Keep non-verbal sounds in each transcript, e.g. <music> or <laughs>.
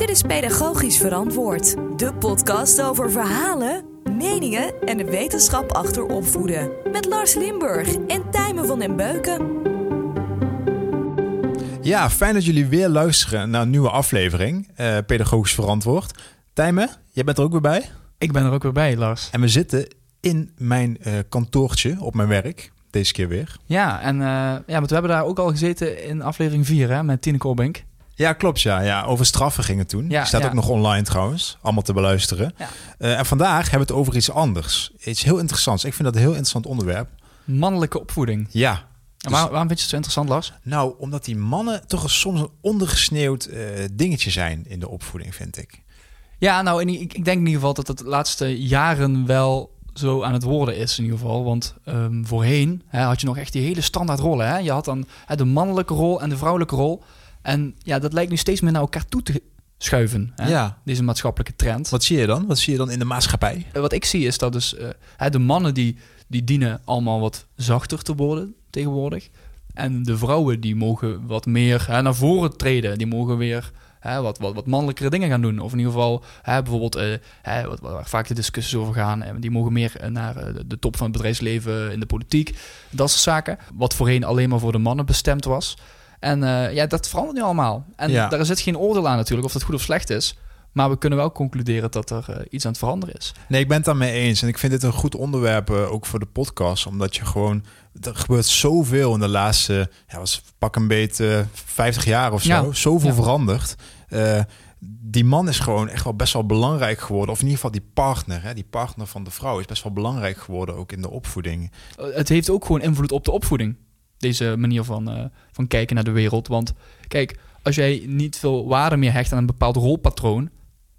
Dit is Pedagogisch Verantwoord, de podcast over verhalen, meningen en de wetenschap achter opvoeden. Met Lars Limburg en Tijmen van den Beuken. Ja, fijn dat jullie weer luisteren naar een nieuwe aflevering, eh, Pedagogisch Verantwoord. Tijmen, jij bent er ook weer bij. Ik ben er ook weer bij, Lars. En we zitten in mijn eh, kantoortje op mijn werk, deze keer weer. Ja, en eh, ja, want we hebben daar ook al gezeten in aflevering 4 hè, met Tine Kolbink. Ja, klopt. Ja, ja over straffen ging het toen. Ja, Staat ja. ook nog online trouwens, allemaal te beluisteren. Ja. Eh, en vandaag hebben we het over iets anders. Iets heel interessants. Ik vind dat een heel interessant onderwerp. Mannelijke opvoeding. Ja. Dus- waar- waarom vind je het zo interessant, Lars? Nou, omdat die mannen toch soms een ondergesneeuwd eh, dingetje zijn in de opvoeding, vind ik. Ja, nou, en ik, ik denk in ieder geval dat het de laatste jaren wel zo aan het worden is in ieder geval. Want ehm, voorheen hè, had je nog echt die hele standaard rollen. Hè? Je had dan hè, de mannelijke rol en de vrouwelijke rol. En ja, dat lijkt nu steeds meer naar elkaar toe te schuiven. Hè? Ja. Deze maatschappelijke trend. Wat zie je dan? Wat zie je dan in de maatschappij? Eh, Wat ik zie is dat dus eh, de mannen die, die dienen allemaal wat zachter te worden tegenwoordig. En de vrouwen die mogen wat meer hè, naar voren treden. Die mogen weer hè, wat, wat, wat mannelijkere dingen gaan doen. Of in ieder geval hè, bijvoorbeeld eh, hè, wat, waar vaak de discussies over gaan. En die mogen meer naar de top van het bedrijfsleven in de politiek. Dat soort zaken. Wat voorheen alleen maar voor de mannen bestemd was. En eh, ja, dat verandert nu allemaal. En Ja. daar zit geen oordeel aan natuurlijk of dat goed of slecht is. Maar we kunnen wel concluderen dat er eh, iets aan het veranderen is. Nee, ik ben het daarmee eens. En ik vind dit een goed onderwerp eh, ook voor de podcast. Omdat je gewoon... Er gebeurt zoveel in de laatste... Ja, was pak een beetje 50 jaar of zo. Ja. Zoveel Ja. veranderd. Die man is gewoon echt wel best wel belangrijk geworden. Of in ieder geval die partner. Hè, die partner van de vrouw is best wel belangrijk geworden. Ook in de opvoeding. Het heeft ook gewoon invloed op de opvoeding. Deze manier van, eh, van kijken naar de wereld. Want kijk, als jij niet veel waarde meer hecht aan een bepaald rolpatroon.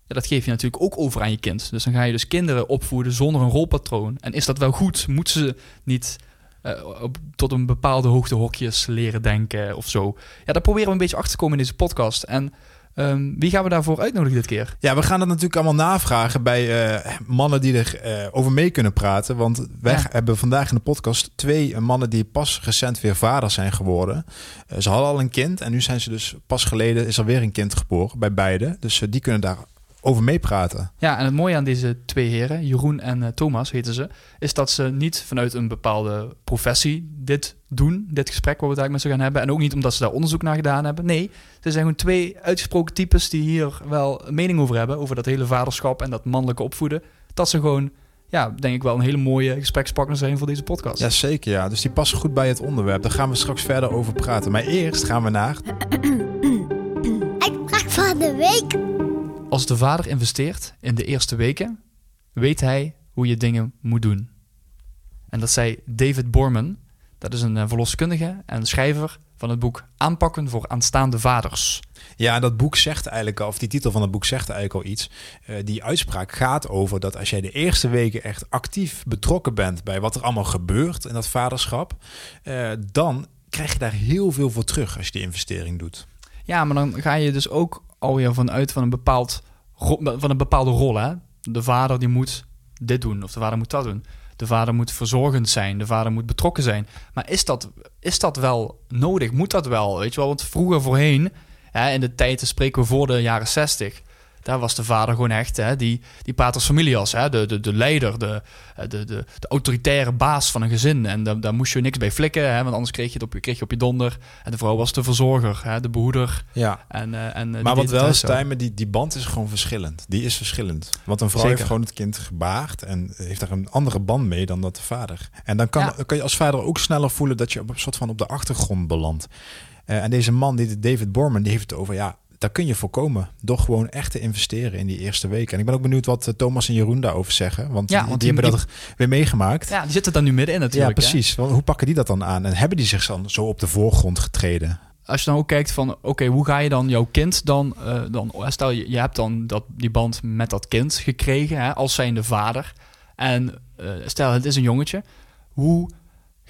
Dat geef je natuurlijk ook over aan je kind. Dus dan ga je dus kinderen opvoeden zonder een rolpatroon. En is dat wel goed? Moeten ze niet eh, tot een bepaalde hoogte hokjes leren denken of zo? Ja, daar proberen we een beetje achter te komen in deze podcast. En ehm, wie gaan we daarvoor uitnodigen dit keer? Ja, we gaan dat natuurlijk allemaal navragen bij eh, mannen die er eh, over mee kunnen praten. Want wij Ja. hebben vandaag in de podcast twee mannen die pas recent weer vader zijn geworden. Eh, ze hadden al een kind en nu zijn ze dus pas geleden is er weer een kind geboren bij beide. Dus die kunnen daar over meepraten. Ja, en het mooie aan deze twee heren, Jeroen en eh, Thomas heten ze, is dat ze niet vanuit een bepaalde professie dit doen, dit gesprek waar we het eigenlijk met ze gaan hebben. En ook niet omdat ze daar onderzoek naar gedaan hebben. Nee, ze zijn gewoon twee uitgesproken types die hier wel een mening over hebben, over dat hele vaderschap en dat mannelijke opvoeden. Dat ze gewoon, ja, denk ik wel een hele mooie gesprekspartner zijn voor deze podcast. Ja, zeker ja. Dus die passen goed bij het onderwerp. Daar gaan we straks verder over praten. Maar eerst gaan we naar... <clears throat> Uitspraak van de week. Als de vader investeert in de eerste weken, weet hij hoe je dingen moet doen. En dat zei David Borman. Dat is een eh, verloskundige en schrijver van het boek Aanpakken voor aanstaande vaders. Ja, dat boek zegt eigenlijk al, of die titel van het boek zegt eigenlijk al iets. Eh, die uitspraak gaat over dat als jij de eerste weken echt actief betrokken bent bij wat er allemaal gebeurt in dat vaderschap, eh, dan krijg je daar heel veel voor terug als je die investering doet. Ja, maar dan ga je dus ook alweer vanuit van een, bepaald van een bepaalde rol. Hè? De vader die moet dit doen of de vader moet dat doen. De vader moet verzorgend zijn, de vader moet betrokken zijn. Maar is dat, is dat wel nodig? Moet dat wel? Weet je wel, want vroeger voorheen, hè, in de tijd, spreken we voor de jaren 60, daar was de vader gewoon echt hè, die, die paters familias, hè, de, de, de leider, de, eh, de, de, de autoritaire baas van een gezin. En daar, daar moest je niks bij flikken, hè, want anders kreeg je, het op, je- kreeg je op je donder. En de vrouw was de verzorger, hè, de behoeder. Ja. En, eh, en, eh, Maar wat wel is. Tijmen, die, die band is gewoon verschillend. Die is verschillend. Want een vrouw Zeker. heeft gewoon het kind gebaard en heeft daar een andere band mee dan dat de vader. En dan kan, Ja. kan je als vader ook sneller voelen dat je op een soort van op de achtergrond belandt. En deze man, die, David Borman, die heeft het over, ja, daar kun je voorkomen door gewoon echt te investeren in die eerste weken. En ik ben ook benieuwd wat eh, Thomas en Jeroen daarover zeggen, want, Ja, die, want die die- hebben dat weer meegemaakt. Ja, die zitten dan nu middenin Ja, natuurlijk. hè. precies. Hoe pakken die dat dan aan? En hebben die zich dan zo op de voorgrond getreden? Als je dan ook kijkt van, oké, hoe ga je dan jouw kind dan, eh, dan stel je, je hebt dan dat, die band met dat kind gekregen hè, als zijnde vader. En eh, stel het is een jongetje, hoe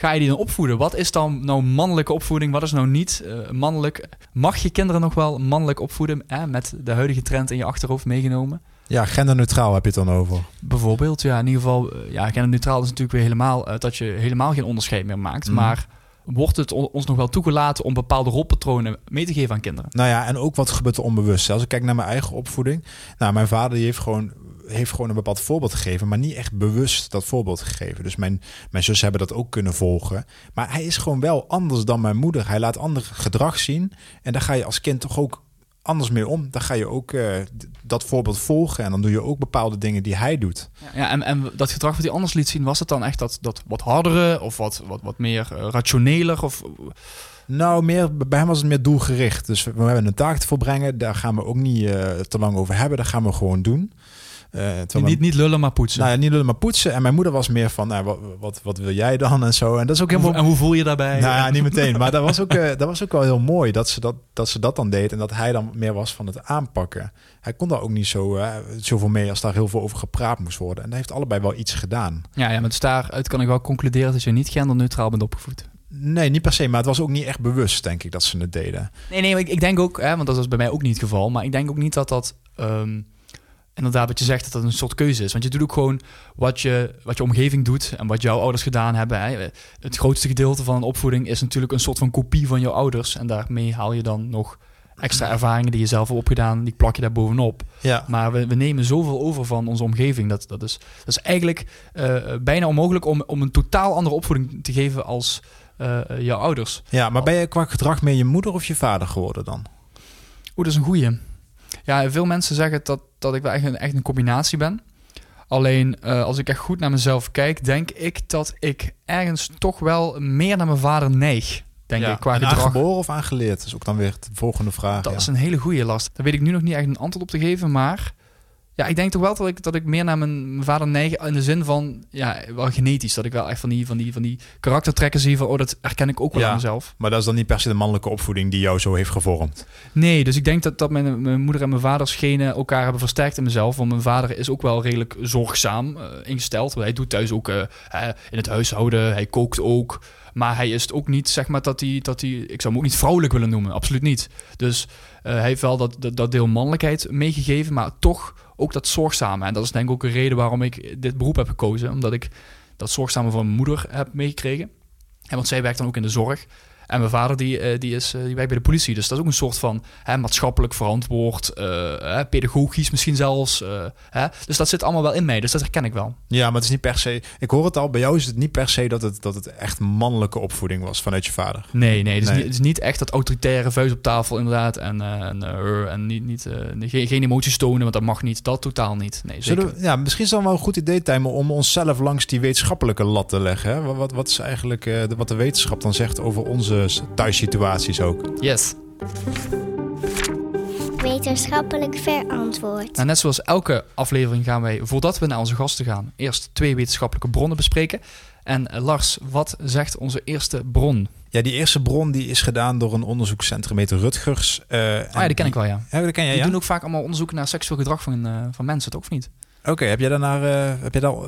ga je die dan opvoeden? Wat is dan nou mannelijke opvoeding? Wat is nou niet eh, mannelijk? Mag je kinderen nog wel mannelijk opvoeden hè, met de huidige trend in je achterhoofd meegenomen? Ja, genderneutraal heb je het dan over. Bijvoorbeeld, ja, in ieder geval, eh, ja, genderneutraal is natuurlijk weer helemaal eh, dat je helemaal geen onderscheid meer maakt. Mhm. Maar wordt het on- ons nog wel toegelaten om bepaalde rolpatronen mee te geven aan kinderen? Nou ja, en ook wat gebeurt er onbewust. Als ik kijk naar mijn eigen opvoeding. Nou, mijn vader die heeft gewoon, heeft gewoon een bepaald voorbeeld gegeven, maar niet echt bewust dat voorbeeld gegeven. Dus mijn, mijn zussen hebben dat ook kunnen volgen. Maar hij is gewoon wel anders dan mijn moeder. Hij laat ander gedrag zien. En daar ga je als kind toch ook anders mee om. Dan ga je ook eh, dat voorbeeld volgen. En dan doe je ook bepaalde dingen die hij doet. Ja, en, en dat gedrag wat hij anders liet zien, was het dan echt dat, dat wat hardere of wat, wat, wat meer eh, rationeler? Of, Nou, meer, bij hem was het meer doelgericht. Dus we, we hebben een taak te volbrengen. Daar gaan we ook niet eh, te lang over hebben. Dat gaan we gewoon doen. Eh, niet, mijn- niet lullen, maar poetsen. Nou ja, niet lullen, maar poetsen. En mijn moeder was meer van, nou, wat, wat, wat wil jij dan en zo. En dat is ook Hoe- helemaal... en hoe voel je daarbij? Nou ja, niet meteen. Maar dat was, ook, <laughs> eh, dat was ook wel heel mooi dat ze dat, dat ze dat dan deed. En dat hij dan meer was van het aanpakken. Hij kon daar ook niet zo, eh, zoveel mee als daar heel veel over gepraat moest worden. En hij heeft allebei wel iets gedaan. Ja, ja, maar dus daaruit kan ik wel concluderen dat je niet genderneutraal bent opgevoed. Nee, niet per se. Maar het was ook niet echt bewust, denk ik, dat ze het deden. Nee, nee, ik, ik denk ook, hè, want dat was bij mij ook niet het geval, maar ik denk ook niet dat dat, ehm, inderdaad wat je zegt, dat dat een soort keuze is. Want je doet ook gewoon wat je, wat je omgeving doet en wat jouw ouders gedaan hebben. Hè. Het grootste gedeelte van een opvoeding is natuurlijk een soort van kopie van jouw ouders. En daarmee haal je dan nog extra ervaringen die je zelf hebt opgedaan, die plak je daar bovenop. Ja. Maar we, we nemen zoveel over van onze omgeving. Dat, dat, is, dat is eigenlijk eh, bijna onmogelijk om, om een totaal andere opvoeding te geven als eh, jouw ouders. Ja, maar ben je qua gedrag meer je moeder of je vader geworden dan? Oeh, dat is een goeie. Ja, veel mensen zeggen dat, dat ik wel echt een, echt een combinatie ben. Alleen eh, als ik echt goed naar mezelf kijk, denk ik dat ik ergens toch wel meer naar mijn vader neig. Denk ja. ik, qua En gedrag. aangeboren of aangeleerd? Dat is ook dan weer de volgende vraag. Dat ja. is een hele goede last. Daar weet ik nu nog niet echt een antwoord op te geven, maar ja, ik denk toch wel dat ik, dat ik meer naar mijn, mijn vader neig in de zin van, ja, wel genetisch. Dat ik wel echt van die, van die, van die karaktertrekken zie van, oh, dat herken ik ook wel Ja. aan mezelf. Maar dat is dan niet per se de mannelijke opvoeding die jou zo heeft gevormd. Nee, dus ik denk dat, dat mijn, mijn moeder en mijn vaders genen elkaar hebben versterkt in mezelf. Want mijn vader is ook wel redelijk zorgzaam eh, ingesteld. Hij doet thuis ook eh, eh, in het huishouden, hij kookt ook. Maar hij is het ook niet, zeg maar, dat hij, dat hij... Ik zou hem ook niet vrouwelijk willen noemen, absoluut niet. Dus hij heeft wel dat, dat, dat deel mannelijkheid meegegeven, maar toch ook dat zorgzame. En dat is denk ik ook een reden waarom ik dit beroep heb gekozen. Omdat ik dat zorgzame van mijn moeder heb meegekregen. En want zij werkt dan ook in de zorg. En mijn vader die, eh, die, is, eh, die werkt bij de politie. Dus dat is ook een soort van hè, maatschappelijk verantwoord, eh, hè, pedagogisch misschien zelfs. hè. Dus dat zit allemaal wel in mij. Dus dat herken ik wel. Ja, maar het is niet per se. Ik hoor het al, bij jou is het niet per se dat het, dat het echt mannelijke opvoeding was vanuit je vader. Nee, nee. Het is, Nee. Niet, het is niet echt dat autoritaire vuist op tafel inderdaad. En, en, en niet, niet, geen, geen emoties tonen, want dat mag niet. Dat totaal niet. Nee, zeker. We- ja, misschien is het dan wel een goed idee, Tijmen, om onszelf langs die wetenschappelijke lat te leggen. Hè? Wat, wat, wat is eigenlijk de, wat de wetenschap dan zegt over onze s- thuissituaties ook? Yes. Wetenschappelijk verantwoord. Nou, net zoals elke aflevering gaan wij, voordat we naar onze gasten gaan, eerst twee wetenschappelijke bronnen bespreken. En eh, Lars, wat zegt onze eerste bron? Ja, die eerste bron die is gedaan door een onderzoekscentrum heet Rutgers. eh, Ah ja, die ken ik wel, ja. Ja, dat ken jij, Die ja? doen ook vaak allemaal onderzoeken naar seksueel gedrag van, eh, van mensen, toch of niet? Oké, heb jij daarnaar, eh heb, je daar, <laughs>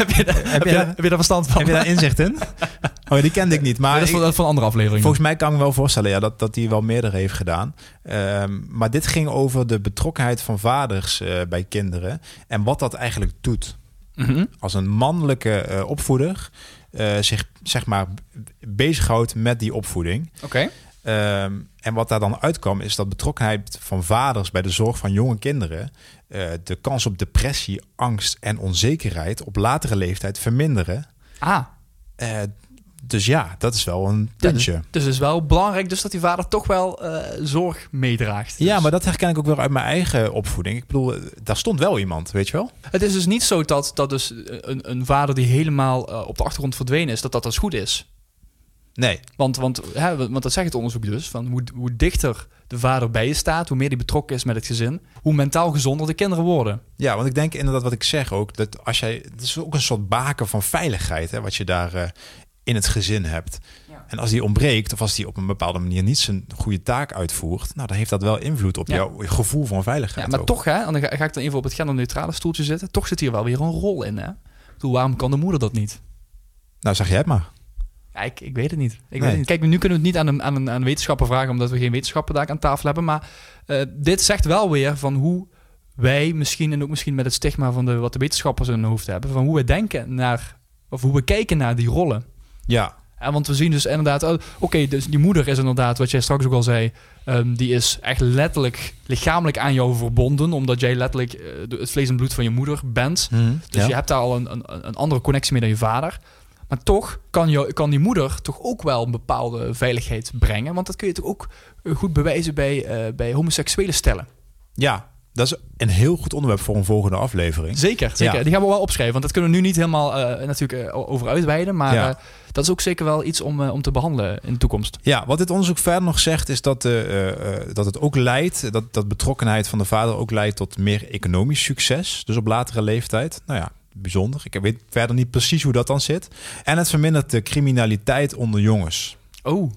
heb, je daar, heb, je daar- heb je daar verstand van? heb je daar inzicht in? Oh, die kende ik niet. Maar dat is van, een andere aflevering. Volgens mij kan ik me wel voorstellen ja, dat, dat hij wel meerdere heeft gedaan. Ehm, maar dit ging over de betrokkenheid van vaders eh, bij kinderen. En wat dat eigenlijk doet. Mhm. Als een mannelijke eh, opvoeder zich zeg maar bezighoudt met die opvoeding. Oké. Ehm, en wat daar dan uitkwam is dat betrokkenheid van vaders bij de zorg van jonge kinderen eh, de kans op depressie, angst en onzekerheid op latere leeftijd verminderen. Ah, Eh, dus ja, dat is wel een dus, puntje. dus het is wel belangrijk dus dat die vader toch wel eh, zorg meedraagt. Ja, Dus- maar dat herken ik ook weer uit mijn eigen opvoeding. Ik bedoel, daar stond wel iemand, weet je wel? Het is dus niet zo dat, dat dus een, een vader die helemaal op de achtergrond verdwenen is, dat dat dus goed is. Nee. Want, want, hè, want dat zegt het onderzoek dus, van hoe, hoe dichter de vader bij je staat, hoe meer die betrokken is met het gezin, hoe mentaal gezonder de kinderen worden. Ja, want ik denk inderdaad wat ik zeg ook, dat als jij, het is ook een soort baken van veiligheid, hè, wat je daar eh, in het gezin hebt. Ja. En als die ontbreekt, of als die op een bepaalde manier niet zijn goede taak uitvoert, nou, dan heeft dat wel invloed op Ja. jouw gevoel van veiligheid. Ja, maar ook. toch, hè, en dan ga, ga ik dan even op het genderneutrale stoeltje zitten, toch zit hier wel weer een rol in. Hè? Ik bedoel, waarom kan de moeder dat niet? Nou, zeg jij het maar. Ja, ik, ik weet het niet. Ik Nee. weet het niet. Kijk, nu kunnen we het niet aan een, aan, een, aan wetenschapper vragen, omdat we geen wetenschapper daar aan tafel hebben. Maar eh, dit zegt wel weer van hoe wij misschien, en ook misschien met het stigma van de, wat de wetenschappers in hun hoofd hebben, van hoe we denken naar, of hoe we kijken naar die rollen. Ja, En want we zien dus inderdaad, oh, oké, dus die moeder is inderdaad, wat jij straks ook al zei, ehm, die is echt letterlijk lichamelijk aan jou verbonden, omdat jij letterlijk eh, het vlees en bloed van je moeder bent. Dus Ja. je hebt daar al een, een, een andere connectie mee dan je vader. Maar toch kan, je, kan die moeder toch ook wel een bepaalde veiligheid brengen. Want dat kun je toch ook eh, goed bewijzen bij, eh, bij homoseksuele stellen. ja, dat is een heel goed onderwerp voor een volgende aflevering. Zeker, zeker. Ja. Die gaan we wel opschrijven. Want dat kunnen we nu niet helemaal eh, natuurlijk over uitweiden. Maar Ja. dat is ook zeker wel iets om, om te behandelen in de toekomst. Ja, wat dit onderzoek verder nog zegt, is dat, dat het ook leidt, dat, dat betrokkenheid van de vader ook leidt tot meer economisch succes. Dus op latere leeftijd. Nou ja, bijzonder. Ik weet verder niet precies hoe dat dan zit. En het vermindert de criminaliteit onder jongens. Oh,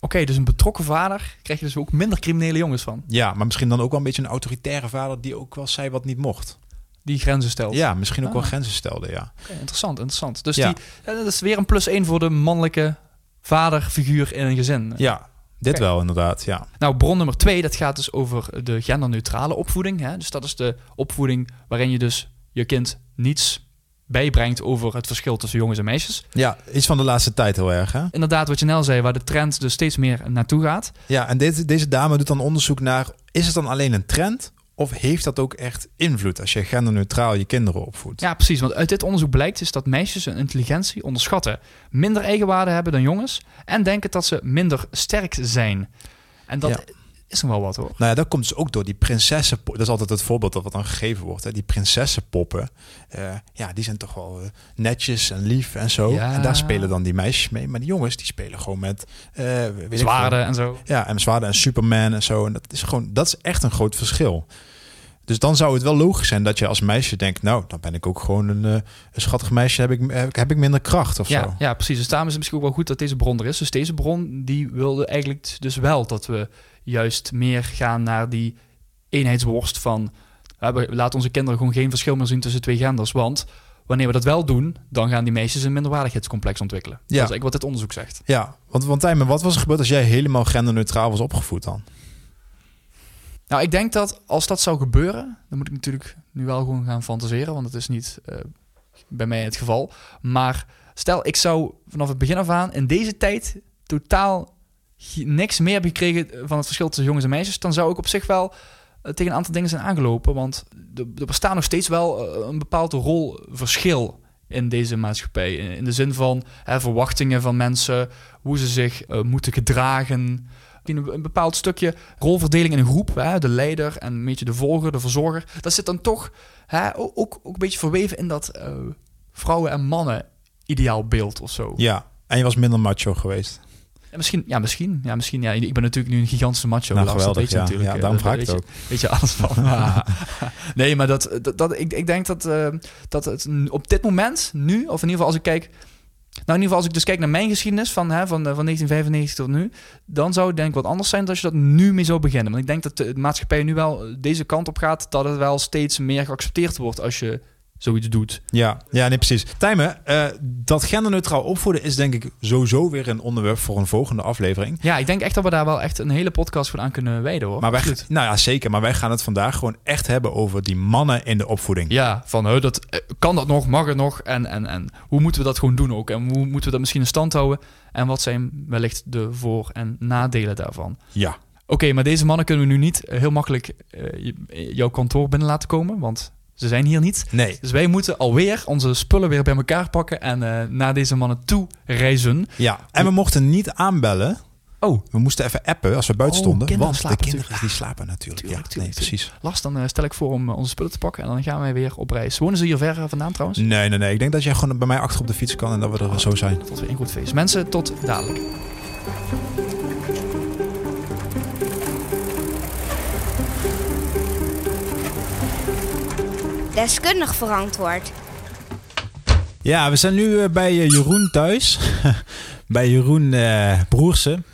oké. dus een betrokken vader krijg je dus ook minder criminele jongens van. Ja, maar misschien dan ook wel een beetje een autoritaire vader die ook wel zei wat niet mocht. Die grenzen stelt. Ja, misschien ook wel Ah. grenzen stelde, ja. Interessant, interessant. Dus Ja. die, eh, dat is weer een plus één voor de mannelijke vaderfiguur in een gezin. Ja, dit wel inderdaad, ja. Nou, bron nummer twee, dat gaat dus over de genderneutrale opvoeding. Hè? Dus dat is de opvoeding waarin je dus je kind niets bijbrengt over het verschil tussen jongens en meisjes. Ja, iets van de laatste tijd heel erg, hè? Inderdaad, wat je net zei, waar de trend dus steeds meer naartoe gaat. Ja, en dit, deze dame doet dan onderzoek naar... is het dan alleen een trend of heeft dat ook echt invloed... als je genderneutraal je kinderen opvoedt? Ja, precies. Want uit dit onderzoek blijkt is dat meisjes hun intelligentie onderschatten. Minder eigenwaarde hebben dan jongens. En denken dat ze minder sterk zijn. En dat Ja. Is nog wel wat hoor. Nou ja, dat komt dus ook door die prinsessen. Dat is altijd het voorbeeld dat wat dan gegeven wordt. Hè? Die prinsessenpoppen, eh, ja, die zijn toch wel eh, netjes en lief en zo. Ja. En daar spelen dan die meisjes mee. Maar die jongens, die spelen gewoon met... ik Zwaarden en zo. Ja, en zwaarden en Superman en zo. En dat is gewoon, dat is echt een groot verschil. Dus dan zou het wel logisch zijn dat je als meisje denkt... nou, dan ben ik ook gewoon een, een schattig meisje, heb ik, heb ik- heb ik minder kracht of Ja, zo. ja, precies. Dus daarom is het misschien ook wel goed dat deze bron er is. Dus deze bron die wilde eigenlijk dus wel dat we juist meer gaan naar die eenheidsworst van... we laten onze kinderen gewoon geen verschil meer zien tussen twee genders. Want wanneer we dat wel doen, dan gaan die meisjes een minderwaardigheidscomplex ontwikkelen. Dat is eigenlijk wat dit onderzoek zegt. Ja, want, want Tijmen, wat was er gebeurd als jij helemaal genderneutraal was opgevoed dan? Nou, ik denk dat als dat zou gebeuren, dan moet ik natuurlijk nu wel gewoon gaan fantaseren, want het is niet eh, bij mij het geval. Maar stel, ik zou vanaf het begin af aan in deze tijd totaal niks meer hebben gekregen van het verschil tussen jongens en meisjes, dan zou ik op zich wel eh, tegen een aantal dingen zijn aangelopen. Want er, bestaat nog steeds wel eh, een bepaald rolverschil in deze maatschappij. In, de zin van hè, verwachtingen van mensen, hoe ze zich eh, moeten gedragen. Een, bepaald stukje rolverdeling in een groep, hè, de leider en een beetje de volger, de verzorger. Dat zit dan toch hè, ook, ook, een beetje verweven in dat eh, vrouwen en mannen ideaalbeeld of zo. Ja, en je was minder macho geweest. En misschien, ja, misschien, ja, misschien. Ja, ik ben natuurlijk nu een gigantische macho. Nou, dat weet je ja. natuurlijk. Ja, daarom vraag ik weet het je- ook. Weet je alles van. <laughs> <laughs> nee, maar dat, dat, dat, ik, ik denk dat, eh, dat het op dit moment, nu, of in ieder geval als ik kijk... Nou, in ieder geval als ik dus kijk naar mijn geschiedenis van, hè, van, eh, van 1995 tot nu... dan zou het denk ik wat anders zijn dan als je dat nu mee zou beginnen. Want ik denk dat de maatschappij nu wel eh, deze kant op gaat... dat het wel steeds meer geaccepteerd wordt als je zoiets doet. Ja, ja nee, precies. Tijmen, eh, dat genderneutraal opvoeden is denk ik sowieso weer een onderwerp voor een volgende aflevering. Ja, ik denk echt dat we daar wel echt een hele podcast voor aan kunnen wijden, hoor. Maar wij, Absoluut. nou ja, zeker. Maar wij gaan het vandaag gewoon echt hebben over die mannen in de opvoeding. Ja, van hè, dat, eh, kan dat nog, mag het nog en, en, en hoe moeten we dat gewoon doen ook? En hoe moeten we dat misschien in stand houden? En wat zijn wellicht de voor- en nadelen daarvan? Ja. Oké, maar deze mannen kunnen we nu niet eh, heel makkelijk jouw kantoor binnen laten komen, want ze zijn hier niet. Nee. Dus wij moeten alweer onze spullen weer bij elkaar pakken en eh, naar deze mannen toe reizen. Ja. En we mochten niet aanbellen. Oh, We moesten even appen als we buiten Oh, stonden. want de kinderen natuurlijk. die slapen natuurlijk. Tuurlijk, ja, tuurlijk, nee, precies. Lars, dan eh, stel ik voor om eh, onze spullen te pakken en dan gaan wij weer op reis. Wonen ze hier ver vandaan trouwens? Nee, nee, nee. Ik denk dat jij gewoon bij mij achter op de fiets kan en dat we er zo zijn. Tot weer een goed feest. Mensen, tot dadelijk. Deskundig verantwoord. Ja, we zijn nu eh, bij eh, Jeroen thuis. <laughs> bij Jeroen eh Broersen.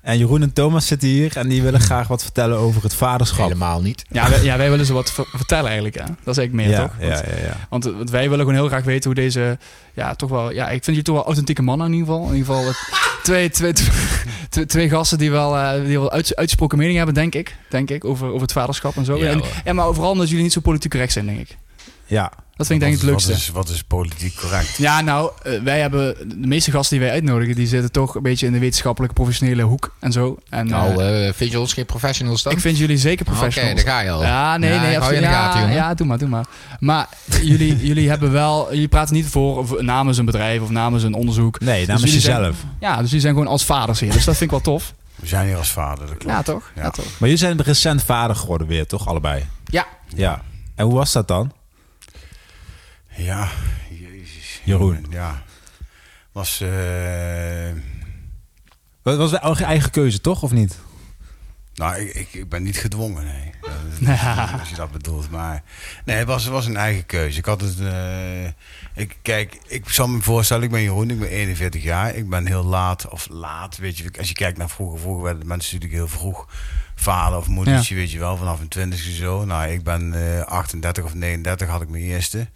En Jeroen en Thomas zitten hier en die willen graag wat vertellen over het vaderschap. Helemaal niet. Ja, wij, ja, wij willen ze wat ver- vertellen eigenlijk. Hè? Dat is eigenlijk meer, ja, toch? ja, Want, ja, ja. want, eh, want wij willen gewoon heel graag weten hoe deze... Ja, toch wel... Ja, ik vind je toch wel authentieke mannen in ieder geval. In ieder geval <laughs> twee, twee, <laughs> twee, twee gasten die wel, eh, die wel uits- uitgesproken mening hebben, denk ik. Denk ik, over, over het vaderschap en zo. Ja, en, en maar vooral omdat jullie niet zo politiek correct zijn, denk ik. Ja. Dat vind ik denk ik het Wat leukste. is, wat is politiek correct? Ja, nou, eh, wij hebben de meeste gasten die wij uitnodigen, die zitten toch een beetje in de wetenschappelijke professionele hoek en zo. En, Nou, eh, eh, vind je ons geen professionals dan? ik vind jullie zeker Oké, professionals. daar ga je al. Ja, nee, Ja, nee, ik hou je in de absoluut. gaten, ja, jongen. ja, doe maar, doe maar. Maar jullie, <laughs> jullie hebben wel, jullie praten niet voor of namens een bedrijf of namens een onderzoek. Nee, namens jullie zijn- jezelf. Ja, dus jullie zijn gewoon als vaders hier. Dus dat vind ik wel tof. We zijn hier als vader, dat klopt. Ja, toch? Ja, Ja. toch? Maar jullie zijn recent vader geworden weer, toch? Allebei. Ja. Ja. En hoe was dat dan? Ja, jezus. Jeroen. Ja. Was, eh, Dat was je eigen keuze, toch? Of niet? nou, ik, ik, ik ben niet gedwongen, nee. <laughs> Als je dat bedoelt. Maar nee, het was, het was een eigen keuze. Ik had het, eh, ik, kijk, ik zal me voorstellen, ik ben Jeroen, ik ben 41 jaar. Ik ben heel laat, of laat, weet je. Als je kijkt naar vroeger, vroeger werden mensen natuurlijk heel vroeg vader of moedertje, weet je wel, vanaf een twintigste zo. Nou, ik ben eh 38 of 39 had ik mijn eerste.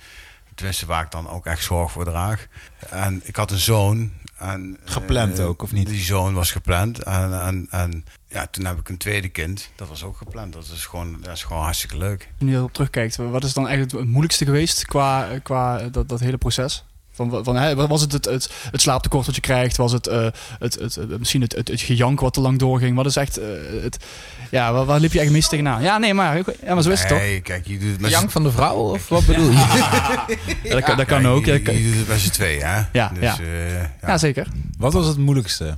Tenminste, waar ik dan ook echt zorg voor draag. En ik had een zoon. En, Gepland eh, ook, of niet? Die zoon was gepland. En, en, en ja, toen heb ik een tweede kind. Dat was ook gepland. Dat is gewoon, dat is gewoon hartstikke leuk. Als je nu erop terugkijkt, wat is dan eigenlijk het moeilijkste geweest qua, qua dat, dat hele proces? Van, van, was het het, het het slaaptekort wat je krijgt? Was het, eh, het, het, misschien het, het, het gejank wat te lang doorging? Wat is echt eh, het... Ja, waar, waar liep je eigenlijk meest tegenaan? Ja, nee, maar, ja, maar zo is het toch? Nee, kijk, je doet het met Jank van de vrouw, of wat bedoel je? Ja, <laughs> dat, kan- dat kan Ja, ook. Je, Ja, je, dat kan- doet het met z'n tweeën, hè? Ja, dus, ja. eh, ja. ja, zeker. Wat was het moeilijkste?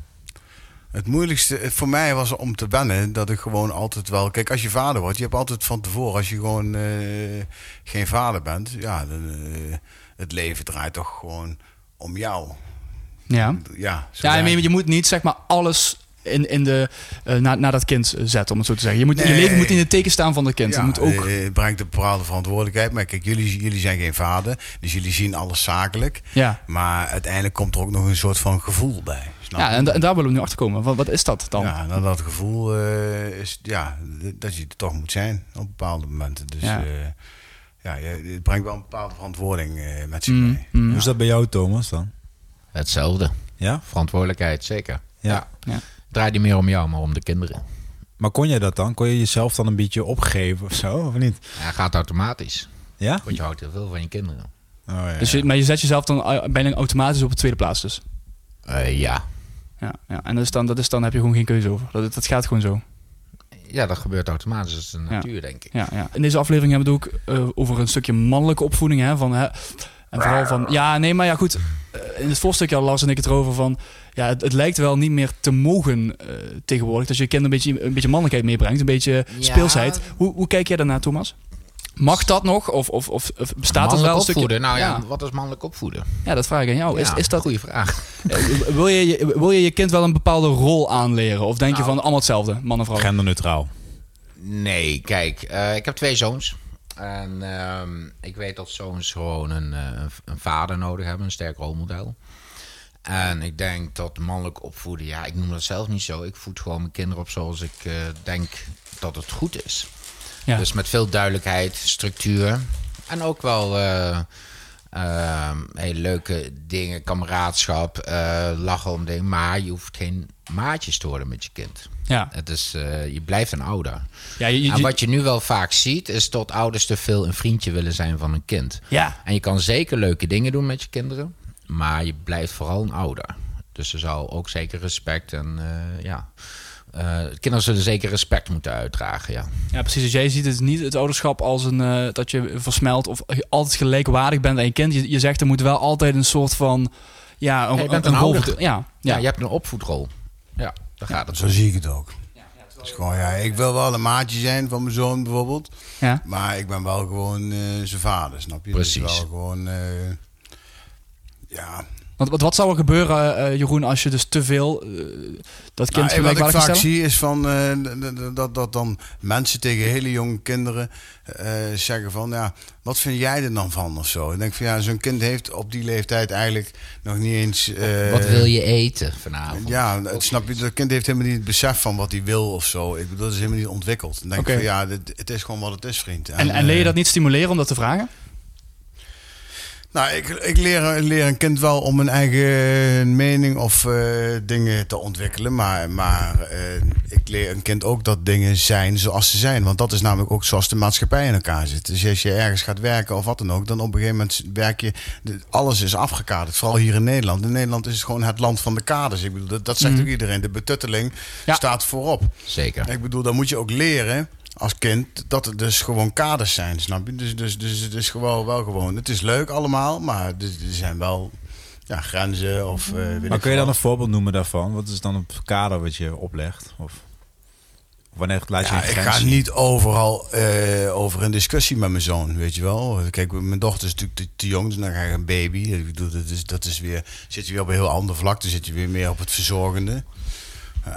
Het moeilijkste voor mij was om te wennen dat ik gewoon altijd wel... Kijk, als je vader wordt, je hebt altijd van tevoren... Als je gewoon eh, geen vader bent, ja, dan, eh, het leven draait toch gewoon om jou. Ja. Ja, Ja, je, je moet niet zeg maar alles in, in de, eh, naar, naar dat kind zetten, om het zo te zeggen. Je, moet, je leven moet in het teken staan van dat kind. Ja, je moet ook... eh, het brengt een bepaalde verantwoordelijkheid. Maar kijk, jullie, jullie zijn geen vader, dus jullie zien alles zakelijk. ja, Maar uiteindelijk komt er ook nog een soort van gevoel bij. Snap ja en, en daar willen we nu achter komen. Wat, wat is dat dan? Ja, nou, dat gevoel eh, is ja, dat je er toch moet zijn op bepaalde momenten. Dus Ja. ja, ja je- het brengt wel een bepaalde verantwoording eh, met zich Mm, mee. mm. Hoe is dat bij jou, Thomas, dan? Hetzelfde. Ja? Verantwoordelijkheid, zeker. Ja. Ja. Draait niet meer om jou, maar om de kinderen. Maar kon je dat dan? Kon je jezelf dan een beetje opgeven of zo, of niet? Ja, gaat automatisch. Ja? Want je houdt heel veel van je kinderen. Oh, ja. Dus je, maar je zet jezelf dan eh, bijna automatisch op de tweede plaats dus. Eh, ja. Ja, ja. en dat is dan, dat is dan heb je gewoon geen keuze over. Dat, dat gaat gewoon zo. Ja, dat gebeurt automatisch. Dat is de Ja. natuur, denk ik. Ja, ja. In deze aflevering hebben we het ook eh, over een stukje mannelijke opvoeding. Hè, van, hè, en vooral van, ja, nee, maar ja, goed. eh, in het voorstukje hadden Lars en ik het erover van, ja, het, het lijkt wel niet meer te mogen eh, tegenwoordig. Dat je kind een beetje, een beetje mannelijkheid meebrengt, een beetje Ja. speelsheid. Hoe, hoe kijk jij daarnaar, Thomas? Mag dat nog? Of, of, of, bestaat dat Mannelijk wel een stukje? opvoeden. Nou ja, ja. wat is mannelijk opvoeden? Ja, dat vraag ik aan jou. Is, Ja, is dat, goede vraag? <laughs> eh, wil, je, je- wil je je kind wel een bepaalde rol aanleren? Of denk je Nou. van allemaal hetzelfde, man en vrouw? Genderneutraal. Nee, kijk, eh, ik heb twee zoons. En ehm, ik weet dat zoons gewoon een, eh, een- een vader nodig hebben, een sterk rolmodel. En ik denk dat mannelijk opvoeden, ja, ik noem dat zelf niet zo. Ik voed gewoon mijn kinderen op zoals ik eh, denk dat het goed is. Ja. Dus met veel duidelijkheid, structuur. En ook wel eh, ehm, hele leuke dingen, kameraadschap, eh, lachen om dingen. Maar je hoeft geen maatjes te worden met je kind. ja. Het is, eh, je blijft een ouder. Ja, je, je- En wat je nu wel vaak ziet, is dat ouders te veel een vriendje willen zijn van een kind. ja. En je kan zeker leuke dingen doen met je kinderen, maar je blijft vooral een ouder. Dus er zou ook zeker respect en ja. Eh, kinderen zullen zeker respect moeten uitdragen, ja. Ja, precies. Dus jij ziet het niet het ouderschap als een eh, dat je versmelt of altijd gelijkwaardig bent aan je kind. Je, je zegt er moet wel altijd een soort van ja, een, Ja, je bent een, een ouder. Ja, Ja, ja. je hebt een opvoedrol. Ja, daar gaat het Zo om. zie ik het ook. Is gewoon, ja, ik wil wel een maatje zijn van mijn zoon bijvoorbeeld. ja. Maar ik ben wel gewoon eh, zijn vader, snap je? Precies. Dus wel gewoon... eh, ja, Want wat, wat zou er gebeuren, eh, Jeroen, als je dus te veel eh, dat kind Nou, wat ik vaak stellen? zie is van, eh, dat, dat dan mensen tegen hele jonge kinderen eh, zeggen van... Ja, wat vind jij er dan van of zo? Ik denk van ja, zo'n kind heeft op die leeftijd eigenlijk nog niet eens... eh, Wat wil je eten vanavond? Ja, het, snap je, dat kind heeft helemaal niet het besef van wat hij wil of zo. Ik dat is helemaal niet ontwikkeld. Dan denk ik van ja, dit, het is gewoon wat het is, vriend. En, en leer je dat niet stimuleren om dat te vragen? Nou, ik, ik leer, leer een kind wel om een eigen mening of eh, dingen te ontwikkelen. Maar, maar eh, ik leer een kind ook dat dingen zijn zoals ze zijn. Want dat is namelijk ook zoals de maatschappij in elkaar zit. Dus als je ergens gaat werken of wat dan ook, dan op een gegeven moment werk je. Alles is afgekaderd. Vooral hier in Nederland. In Nederland is het gewoon het land van de kaders. Ik bedoel, dat, dat zegt ook iedereen. De betutteling Ja. staat voorop. Zeker. Ik bedoel, dan moet je ook leren als kind dat het dus gewoon kaders zijn, snap je? Dus, dus, dus het is gewoon wel gewoon. Het is leuk allemaal, maar er, zijn wel ja, grenzen of. eh, weet Maar kun je dan een voorbeeld noemen daarvan? Wat is dan het kader wat je oplegt? Of wanneer laat je Ja, een ik ga niet overal eh, over een discussie met mijn zoon, weet je wel. Kijk, mijn dochter is natuurlijk te, te jong, dus dan ga je een baby. Ik bedoel, dat is, dat is weer, zit je weer op een heel ander vlak. Dan zit je weer meer op het verzorgende. Eh,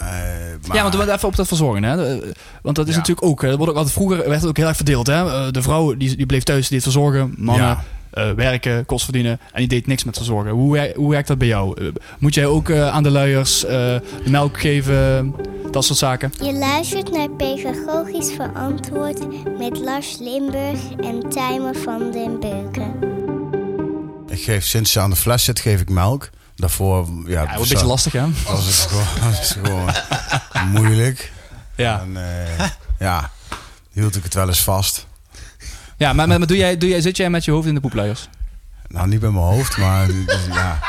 maar- Ja, want we even op dat verzorgen. Hè? De- Want dat is Ja. natuurlijk ook. eh, Dat wordt ook altijd, vroeger werd het ook heel erg verdeeld. Hè? Eh, De vrouw die, die bleef thuis, die deed verzorgen. Mannen Ja. eh, werken, kost verdienen. En die deed niks met verzorgen. Hoe, hoe werkt dat bij jou? Eh, Moet jij ook eh, aan de luiers eh, de melk geven? Dat soort zaken. Je luistert naar Pedagogisch Verantwoord met Lars Limburg en Tijmen van den Beuken. Ik geef sinds ze aan de fles zit, geef ik melk. Daarvoor, ja, een beetje lastig, hè? <laughs> was het gewoon, was het gewoon moeilijk. Ja, En eh, ja, hield ik het wel eens vast. ja maar, maar, maar doe jij, doe jij, zit jij met je hoofd in de poepluiers? Nou, niet bij mijn hoofd, maar <laughs> dus, ja.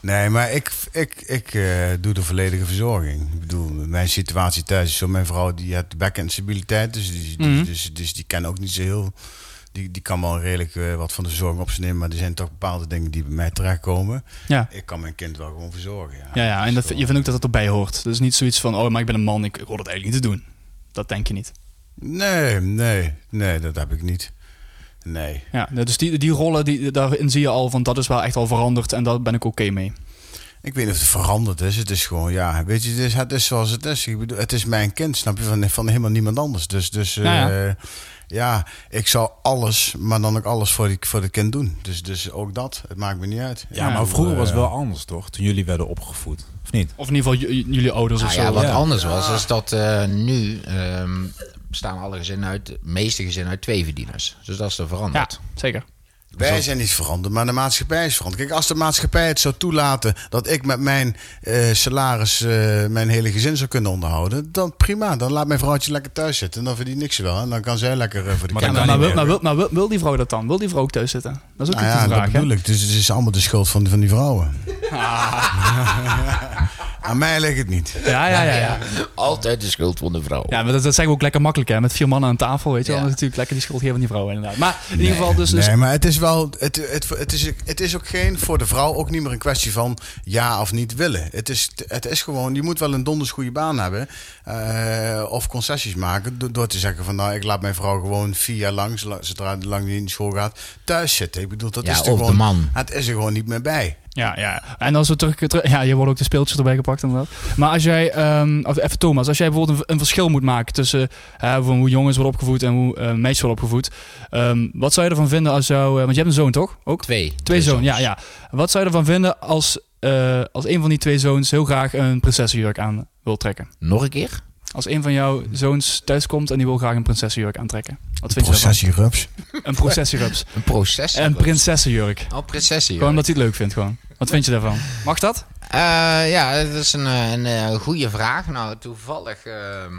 Nee, maar ik, ik, ik eh, doe de volledige verzorging. Ik bedoel, mijn situatie thuis is zo. Mijn vrouw die heeft back-end stabiliteit, dus die, Mhm. dus, dus die kan ook niet zo heel... Die, die kan wel redelijk eh, wat van de verzorging op zich nemen, maar er zijn toch bepaalde dingen die bij mij terechtkomen. Ja. Ik kan mijn kind wel gewoon verzorgen. Ja, Ja, ja en dat, is je vindt ook dat het erbij hoort. Dus niet zoiets van, oh, maar ik ben een man, ik, ik hoor dat eigenlijk niet te doen. Dat denk je niet. Nee, nee, nee, dat heb ik niet. Nee. Ja, dus die, die rollen, die, daarin zie je al van, dat is wel echt al veranderd en daar ben ik oké mee. Ik weet niet of het veranderd is. Het is gewoon, ja, weet je, het is, het is zoals het is. Ik bedoel, het is mijn kind, snap je, van, van helemaal niemand anders. Dus, dus Ja, ja. ja, ja, ik zou alles, maar dan ook alles voor, die, voor de kind doen. Dus, dus ook dat, het maakt me niet uit. Ja, maar vroeger was het wel anders, toch? Toen jullie werden opgevoed, of niet? Of in ieder geval jullie ouders of Nou zo. ja, wat Ja. anders was, is dat eh, nu ehm, bestaan alle gezinnen uit, de meeste gezinnen uit twee verdieners. Dus dat is er Ja, veranderd. zeker. Wij zijn niet veranderd, maar de maatschappij is veranderd. Kijk, als de maatschappij het zou toelaten dat ik met mijn eh, salaris eh, mijn hele gezin zou kunnen onderhouden, dan prima. Dan laat mijn vrouwtje lekker thuis zitten. En dan verdien ik ze wel. En dan kan zij lekker eh, voor de Maar Ja, kinderen. maar, wil, maar, wil, maar wil, wil die vrouw dat dan? Wil die vrouw ook thuis zitten? Dat is ook Nou niet ja, dat vraag, bedoel ik. Dus het is allemaal de schuld van, van die vrouwen. Ah. Aan mij ligt het niet. Ja, ja, ja. ja. Altijd de schuld van de vrouw. Ja, maar dat, dat zeggen we ook lekker makkelijk, hè? Met vier mannen aan tafel, weet je wel. Ja. Dan is natuurlijk lekker die schuld geven aan die vrouw, inderdaad. Maar in ieder geval, dus... dus Nee, maar het is wel. Het, het, het, is, het is ook geen voor de vrouw ook niet meer een kwestie van ja of niet willen. Het is, het is gewoon. Je moet wel een donders goede baan hebben. eh, of concessies maken. Door, door te zeggen van nou, ik laat mijn vrouw gewoon vier jaar lang, zodra lang niet in school gaat, thuis zitten. Ik bedoel, dat Ja, is er de gewoon. man. Het is er gewoon niet meer bij. Ja, ja. En als we terug, terug- ja, je wordt ook de speeltjes erbij gepakt inderdaad. Maar als jij, ehm, of even Thomas, als jij bijvoorbeeld een, een verschil moet maken tussen hoe jongens worden opgevoed en hoe eh, meisjes worden opgevoed. ehm, wat zou je ervan vinden als jou, eh, want je hebt een zoon toch? Ook? Twee. Twee zoons, ja, ja. Wat zou je ervan vinden als, eh, als een van die twee zoons heel graag een prinsessenjurk aan wil trekken? Nog een keer? Als een van jouw zoons thuiskomt en die wil graag een prinsessenjurk aantrekken. Wat vind je daarvan? <laughs> Een processierups. Een proces. een prinsessenjurk. Oh, prinsessie. Gewoon omdat hij het leuk vindt gewoon. Wat vind je daarvan? Mag dat? Eh, ja, dat is een, eh, een, eh, goede vraag. Nou, toevallig, ehm, eh,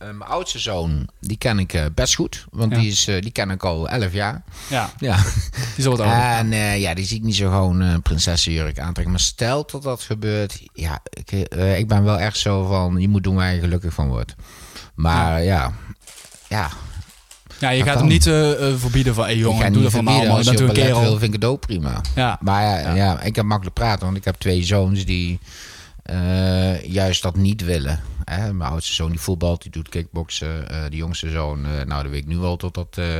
mijn oudste zoon, die ken ik eh, best goed. Want Ja. die, is, eh, die ken ik al 11 jaar. Ja, <laughs> Ja. die is wat ouder. En eh, ja, die zie ik niet zo gewoon een prinsessenjurk aantrekken. Maar stel dat dat gebeurt, ja, ik, eh, ik ben wel echt zo van, je moet doen waar je gelukkig van wordt. Maar ja, ja, Ja, je Dat gaat kan. hem niet eh, eh, verbieden van, hé ga jongen, doe dat van bent op een wil, vind ik het ook prima. Ja, Maar ja, Ja. ja. ik heb makkelijk praten, want ik heb twee zoons die eh, juist dat niet willen. Hè? Mijn oudste zoon die voetbalt, die doet kickboksen. Eh de jongste zoon, eh, nou dat weet ik nu wel tot dat... eh,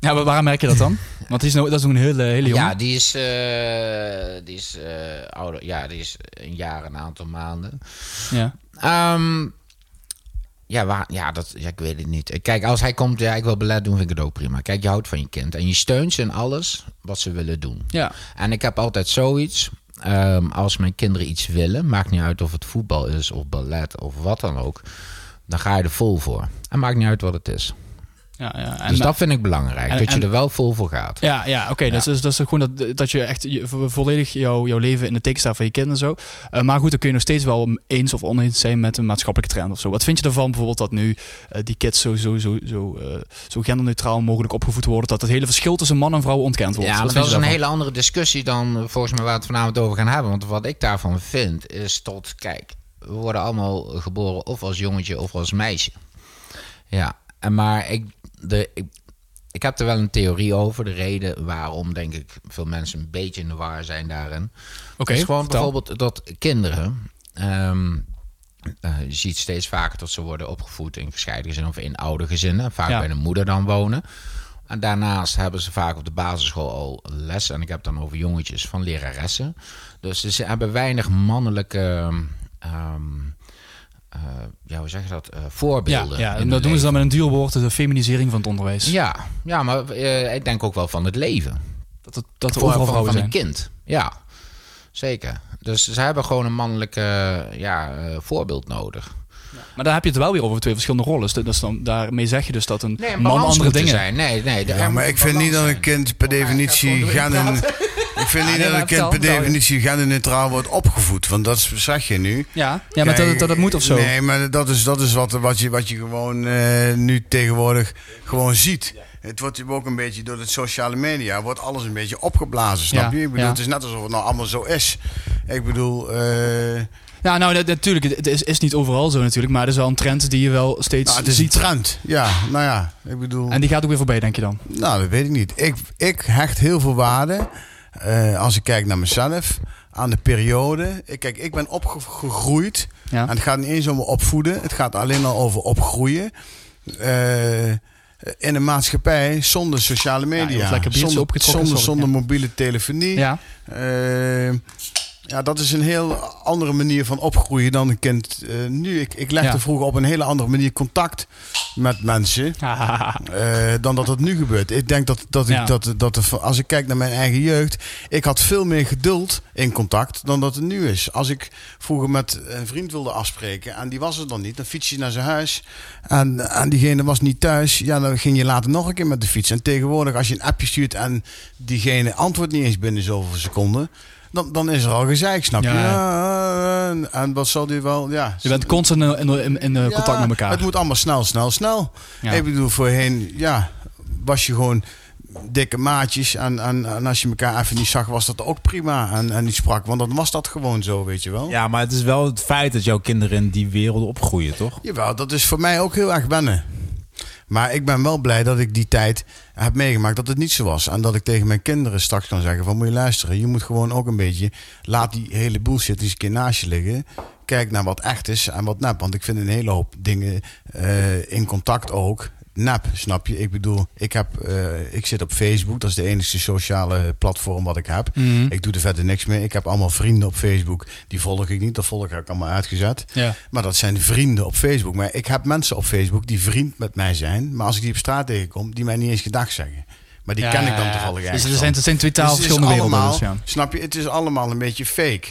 ja maar waarom merk je dat dan? <laughs> Want die is nou, dat is nog een hele, hele jongen. ja, die is, die is ouder. Ja, die is een jaar, een aantal maanden. Ja. Ehm, ja, waar, ja, dat, ja, ik weet het niet. Kijk, als hij komt, ja, ik wil ballet doen, vind ik het ook prima. Kijk, je houdt van je kind en je steunt ze in alles wat ze willen doen. Ja. En ik heb altijd zoiets. Ehm, als mijn kinderen iets willen, maakt niet uit of het voetbal is of ballet of wat dan ook, dan ga je er vol voor. En maakt niet uit wat het is. Ja, ja. En, dus dat vind ik belangrijk. en- dat je er wel vol voor gaat. Ja, ja oké. Dat, is, dat is gewoon dat, dat je echt je, volledig jouw, jouw leven in de teken staat van je kinderen en zo. Eh, maar goed, dan kun je nog steeds wel eens of oneens zijn met een maatschappelijke trend of zo. Wat vind je ervan bijvoorbeeld dat nu eh, die kids zo, zo, zo, zo, eh, zo genderneutraal mogelijk opgevoed worden? Dat het hele verschil tussen man en vrouw ontkend wordt? Ja, dat is een daarvan? hele andere discussie dan eh, volgens mij waar we het vanavond over gaan hebben. Want wat ik daarvan vind is tot, kijk, we worden allemaal geboren of als jongetje of als meisje. Ja, en maar ik, de, ik, ik heb er wel een theorie over. De reden waarom, denk ik, veel mensen een beetje in de war zijn daarin. Oké, is gewoon vertel. bijvoorbeeld dat kinderen. ehm, eh, je ziet steeds vaker dat ze worden opgevoed in gescheiden gezinnen of in oude gezinnen. Vaak Ja. bij de moeder dan wonen. En daarnaast hebben ze vaak op de basisschool al les. En ik heb het dan over jongetjes van leraressen. Dus ze hebben weinig mannelijke. ehm, eh, ja, hoe zeg je dat? Eh, voorbeelden. ja in en dat doen ze dan met een duur woord, de feminisering van het onderwijs. Ja, ja maar eh, ik denk ook wel van het leven. Dat, het, dat er Voor- overal van, vrouwen van zijn. een kind. Ja, zeker. Dus ze hebben gewoon een mannelijke ja, eh, voorbeeld nodig. Maar daar heb je het wel weer over twee verschillende rollen. Dus, dan, daarmee zeg je dus dat een Nee, een man andere er dingen... zijn. Nee, nee. Ja, maar ik vind niet dat een kind per definitie gender... Ik vind niet dat een kind per definitie genderneutraal wordt opgevoed. Want dat zeg je nu. Ja, ja maar dat, dat moet of zo. Nee, maar dat is, dat is wat, wat, je, wat je gewoon eh, nu tegenwoordig gewoon ziet. Het wordt ook een beetje door de sociale media, wordt alles een beetje opgeblazen, snap je? Ik bedoel, het is net alsof het nou allemaal zo is. Ik bedoel, eh, Ja, nou, natuurlijk, het is, is niet overal zo natuurlijk, maar het is wel een trend die je wel steeds nou, het is een ziet. trend. Ja, nou ja, ik bedoel... En die gaat ook weer voorbij, denk je dan? Nou, dat weet ik niet. Ik, ik hecht heel veel waarde, eh, als ik kijk naar mezelf, aan de periode. Ik, kijk, ik ben opgegroeid Ja. en het gaat niet eens om opvoeden. Het gaat alleen al over opgroeien. Eh, in een maatschappij zonder sociale media. zonder, zonder, zonder mobiele telefonie. Ja. Eh, ja, dat is een heel andere manier van opgroeien dan een kind eh, nu. Ik, ik legde Ja. vroeger op een hele andere manier contact met mensen. <laughs> Eh, dan dat het nu gebeurt. Ik denk dat, dat, ik, dat, dat als ik kijk naar mijn eigen jeugd, ik had veel meer geduld in contact dan dat het nu is. Als ik vroeger met een vriend wilde afspreken en die was er dan niet, dan fiets je naar zijn huis en, en diegene was niet thuis, ja, dan ging je later nog een keer met de fiets. En tegenwoordig, als je een appje stuurt en diegene antwoordt niet eens binnen zoveel seconden. Dan, dan is er al gezeik, snap je? Ja. Ja, en, en wat zal die wel... Ja, Je bent constant in, in, eh, contact met elkaar. Het moet allemaal snel, snel, snel. Ja. Ik bedoel, voorheen ja, was je gewoon dikke maatjes. En, en, en als je elkaar even niet zag, was dat ook prima. En, en niet sprak, want dan was dat gewoon zo, weet je wel. Ja, maar het is wel het feit dat jouw kinderen in die wereld opgroeien, toch? Jawel, dat is voor mij ook heel erg wennen. Maar ik ben wel blij dat ik die tijd heb meegemaakt dat het niet zo was. En dat ik tegen mijn kinderen straks kan zeggen van moet je luisteren. Je moet gewoon ook een beetje, laat die hele bullshit eens een keer naast je liggen. Kijk naar wat echt is en wat nep. Want ik vind een hele hoop dingen eh, in contact ook nep, snap je? Ik bedoel, ik, heb, eh, ik zit op Facebook. Dat is de enige sociale platform wat ik heb. Mhm. Ik doe er verder niks mee. Ik heb allemaal vrienden op Facebook. Die volg ik niet. Dat volg ik allemaal uitgezet. Ja. Maar dat zijn vrienden op Facebook. Maar ik heb mensen op Facebook die vriend met mij zijn. Maar als ik die op straat tegenkom, die mij niet eens gedag zeggen. Maar die Ja, ken ik dan ja, ja. toevallig Dus er zijn, het zijn twee taal Dus verschillende werelden. Dus, ja. Snap je? Het is allemaal een beetje fake.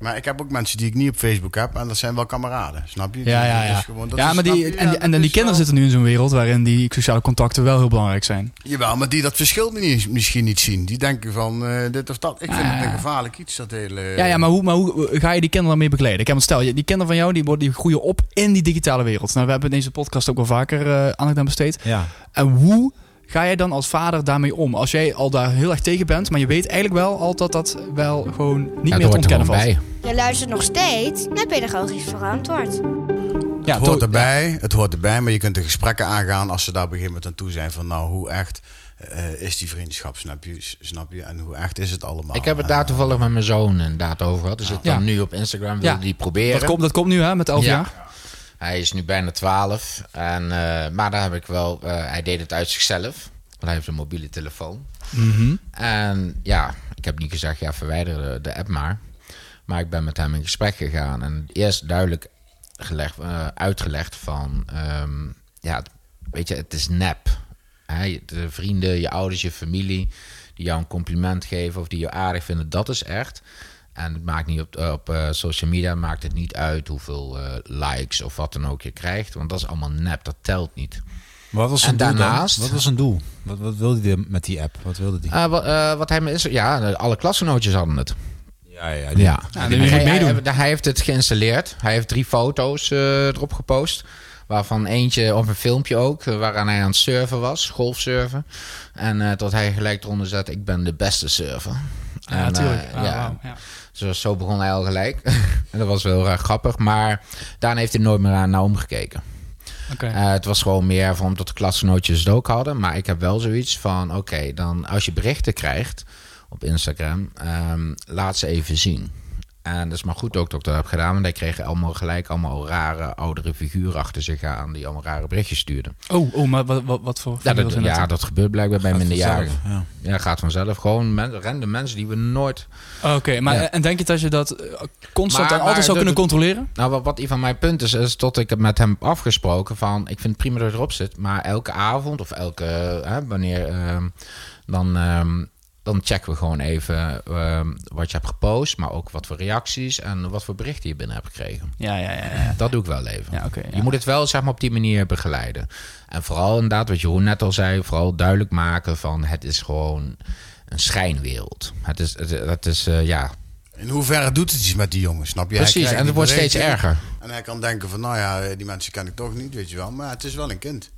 Maar ik heb ook mensen die ik niet op Facebook heb. En dat zijn wel kameraden. Snap je? Ja, ja, ja. gewoon- ja, maar die, je? en, Ja, die- en, kinderen wel- zitten nu in zo'n wereld waarin die sociale contacten wel heel belangrijk zijn. Jawel, maar die dat verschil niet, misschien niet zien. Die denken van eh, dit of dat. Ik vind het een gevaarlijk iets, dat hele... Ja, ja maar, hoe, maar hoe ga je die kinderen daarmee begeleiden? Ik heb een stel, je- die kinderen van jou die, worden, die groeien op in die digitale wereld. Nou, we hebben in deze podcast ook wel vaker eh aandacht aan besteed. Ja. En hoe ga jij dan als vader daarmee om? Als jij al daar heel erg tegen bent, maar je weet eigenlijk wel al dat dat wel gewoon niet Ja, meer het te ontkennen valt. bij. Je luistert nog steeds naar pedagogisch verantwoord. Ja, het hoort erbij, het hoort erbij, maar je kunt er gesprekken aangaan als ze daar op een gegeven moment aan toe zijn van nou, hoe echt eh, is die vriendschap, snap je, snap je? En hoe echt is het allemaal? Ik heb het daar toevallig met mijn zoon inderdaad over gehad. Dus het Ja. dan nu op Instagram wil Ja. die proberen. dat, komt, dat komt nu hè, met 11 Ja. jaar. Hij is nu bijna 12. En, eh, maar daar heb ik wel. eh, hij deed het uit zichzelf. Want hij heeft een mobiele telefoon. Mhm. En ja, ik heb niet gezegd, ja, verwijder de, de app maar. Maar ik ben met hem in gesprek gegaan. En eerst duidelijk gelegd, eh, uitgelegd van... ehm, ja, het- weet je, het is nep. Hè, de vrienden, je ouders, je familie... die jou een compliment geven of die je aardig vinden, dat is echt. En het maakt niet op, op eh, social media maakt het niet uit hoeveel eh, likes of wat dan ook je krijgt. Want dat is allemaal nep, dat telt niet. Wat was En daarnaast- Wat was een doel? Wat, wat wilde hij met die app? Wat wilde hij? Eh, wat, eh, wat hij me is, ja, alle klasgenootjes hadden het. ja, ja. Ja, hij, heeft het geïnstalleerd. Hij heeft drie foto's eh, erop gepost. Waarvan eentje, of een filmpje ook, waaraan hij aan het surfen was, golfsurfen. En eh tot hij gelijk eronder zet, ik ben de beste surfer. Ja, En, natuurlijk. Ah, ja, zo, begon hij al gelijk. en <laughs> dat was wel heel erg grappig. Maar daarna heeft hij nooit meer aan naar omgekeken. Oké. Eh, het was gewoon meer van omdat de klasgenootjes het ook hadden. Maar ik heb wel zoiets van: oké, dan als je berichten krijgt op Instagram, ehm, laat ze even zien. En dat is maar goed ook dat ik dat heb gedaan. Want hij kreeg allemaal gelijk allemaal rare oudere figuren achter zich aan. Die allemaal rare berichtjes stuurden. Oh, oh, maar wat, wat, wat voor... Ja, dat, ja, dat gebeurt blijkbaar bij minderjarigen. Ja. Ja, gaat vanzelf. Gewoon men, random mensen die we nooit Oké, maar Ja. en denk je dat je dat eh, constant Maar- en altijd maar zou kunnen controleren? Nou, wat, wat een van mijn punten is, is tot ik het met hem heb afgesproken van... ik vind het prima dat je erop zit, maar elke avond of elke... Hè, wanneer, ehm, dan, ehm, dan checken we gewoon even ehm, wat je hebt gepost... maar ook wat voor reacties en wat voor berichten je binnen hebt gekregen. Ja, ja, ja. ja. Dat doe ik wel even. Ja. Je moet het wel zeg maar, op die manier begeleiden. En vooral inderdaad, wat Jeroen net al zei... vooral duidelijk maken van het is gewoon een schijnwereld. Het is, het, het is eh, ja, In hoeverre doet het iets met die jongen, snap je? Precies. En het wordt steeds erger. En hij kan denken van, nou ja, die mensen ken ik toch niet, weet je wel. Maar het is wel een kind.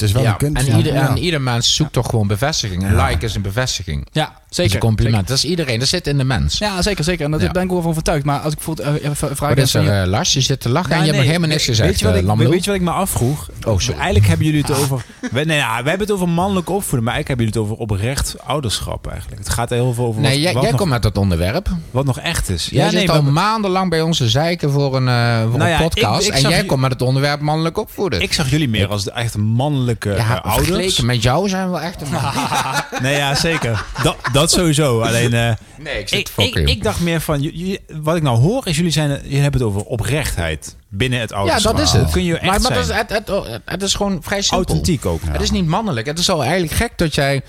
Het is wel Ja, een kind. en, ja. ieder, en ieder mens zoekt toch gewoon bevestiging. Een like is een bevestiging. Ja, Dat is zeker. een compliment. Dat is iedereen. Dat zit in de mens. Ja, zeker, zeker. En daar Ja. ben ik wel van overtuigd. Maar als ik bijvoorbeeld uh, even vraag Wat is er, eh, Lars? Je zit te lachen en je hebt nog helemaal niks gezegd, Weet je, wat eh, ik, Lamlo. weet je wat ik me afvroeg? Oh, sorry. Eigenlijk hebben jullie het over... We, nee, we hebben het over mannelijk opvoeden, maar eigenlijk hebben jullie het over oprecht ouderschap eigenlijk. Het gaat heel veel over Nee, wat, jij, wat, jij nog, komt met dat onderwerp. wat nog echt is. Jij zit nee, al maandenlang bij onze zeiken voor een, eh, voor Nou een ja, podcast. ik- ik en jij je- komt met het onderwerp mannelijk opvoeden. ik zag jullie meer als de echt mannelijke eh, ja, ouders. vergeleken met jou zijn we wel echt een man. <laughs> Nee, ja, zeker. Dat, dat sowieso. Alleen, eh, Nee, ik zit ik, ik, dacht meer van, j- j- wat ik nou hoor is, jullie, zijn, jullie hebben het over oprechtheid binnen het Ja, ouderschap. dat is het. Kun je echt maar maar zijn? dat is, het, het, het is gewoon vrij simpel. Authentiek ook. Het is niet mannelijk. Het is al eigenlijk gek dat jij,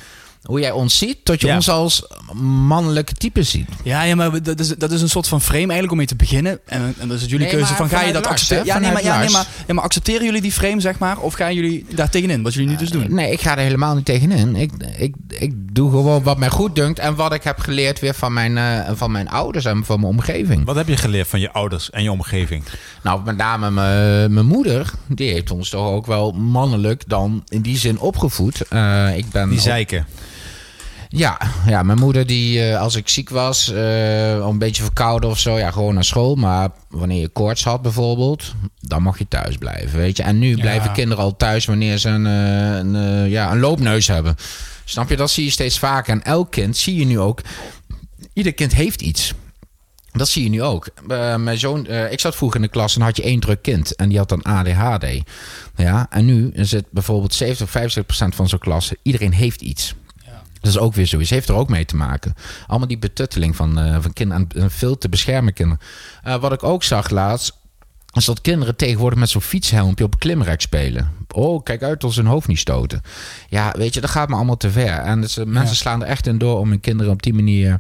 hoe jij ons ziet, dat je Ja. ons als mannelijke type ziet. Ja, ja, maar dat is, dat is een soort van frame eigenlijk om mee te beginnen. En, en dat is het jullie Nee, keuze van ga je dat accepteren? Ja, nee, maar, ja, nee, maar, ja, maar accepteren jullie die frame, zeg maar? Of gaan jullie daar tegenin, wat jullie nu dus doen? Nee, ik ga er helemaal niet tegenin. Ik, ik, ik doe gewoon wat mij goed dunkt en wat ik heb geleerd weer van mijn, eh, van mijn ouders en van mijn omgeving. Wat heb je geleerd van je ouders en je omgeving? Nou, met name mijn mijn moeder, die heeft ons toch ook wel mannelijk dan in die zin opgevoed. Eh, ik ben Die op- zeiken. Ja, ja, mijn moeder die eh, als ik ziek was, eh, een beetje verkouden of zo, ja, gewoon naar school. Maar wanneer je koorts had bijvoorbeeld, dan mag je thuis blijven, weet je. En nu blijven kinderen al thuis wanneer ze een, eh, een, ja, een loopneus hebben. Snap je, dat zie je steeds vaker. En elk kind zie je nu ook, ieder kind heeft iets. Dat zie je nu ook. Mijn zoon, ik zat vroeger in de klas en had je één druk kind. En die had dan ADHD. Ja, en nu is het bijvoorbeeld 70, 75 procent van zo'n klas. Iedereen heeft iets. Dat is ook weer zoiets. Heeft er ook mee te maken. Allemaal die betutteling van, eh, van kinderen. En veel te beschermen kinderen. Eh, wat ik ook zag laatst. Is dat kinderen tegenwoordig met zo'n fietshelmpje op klimrek spelen. Oh, kijk uit als ze hun hoofd niet stoten. Ja, weet je, dat gaat me allemaal te ver. En dus, mensen slaan er echt in door om hun kinderen op die manier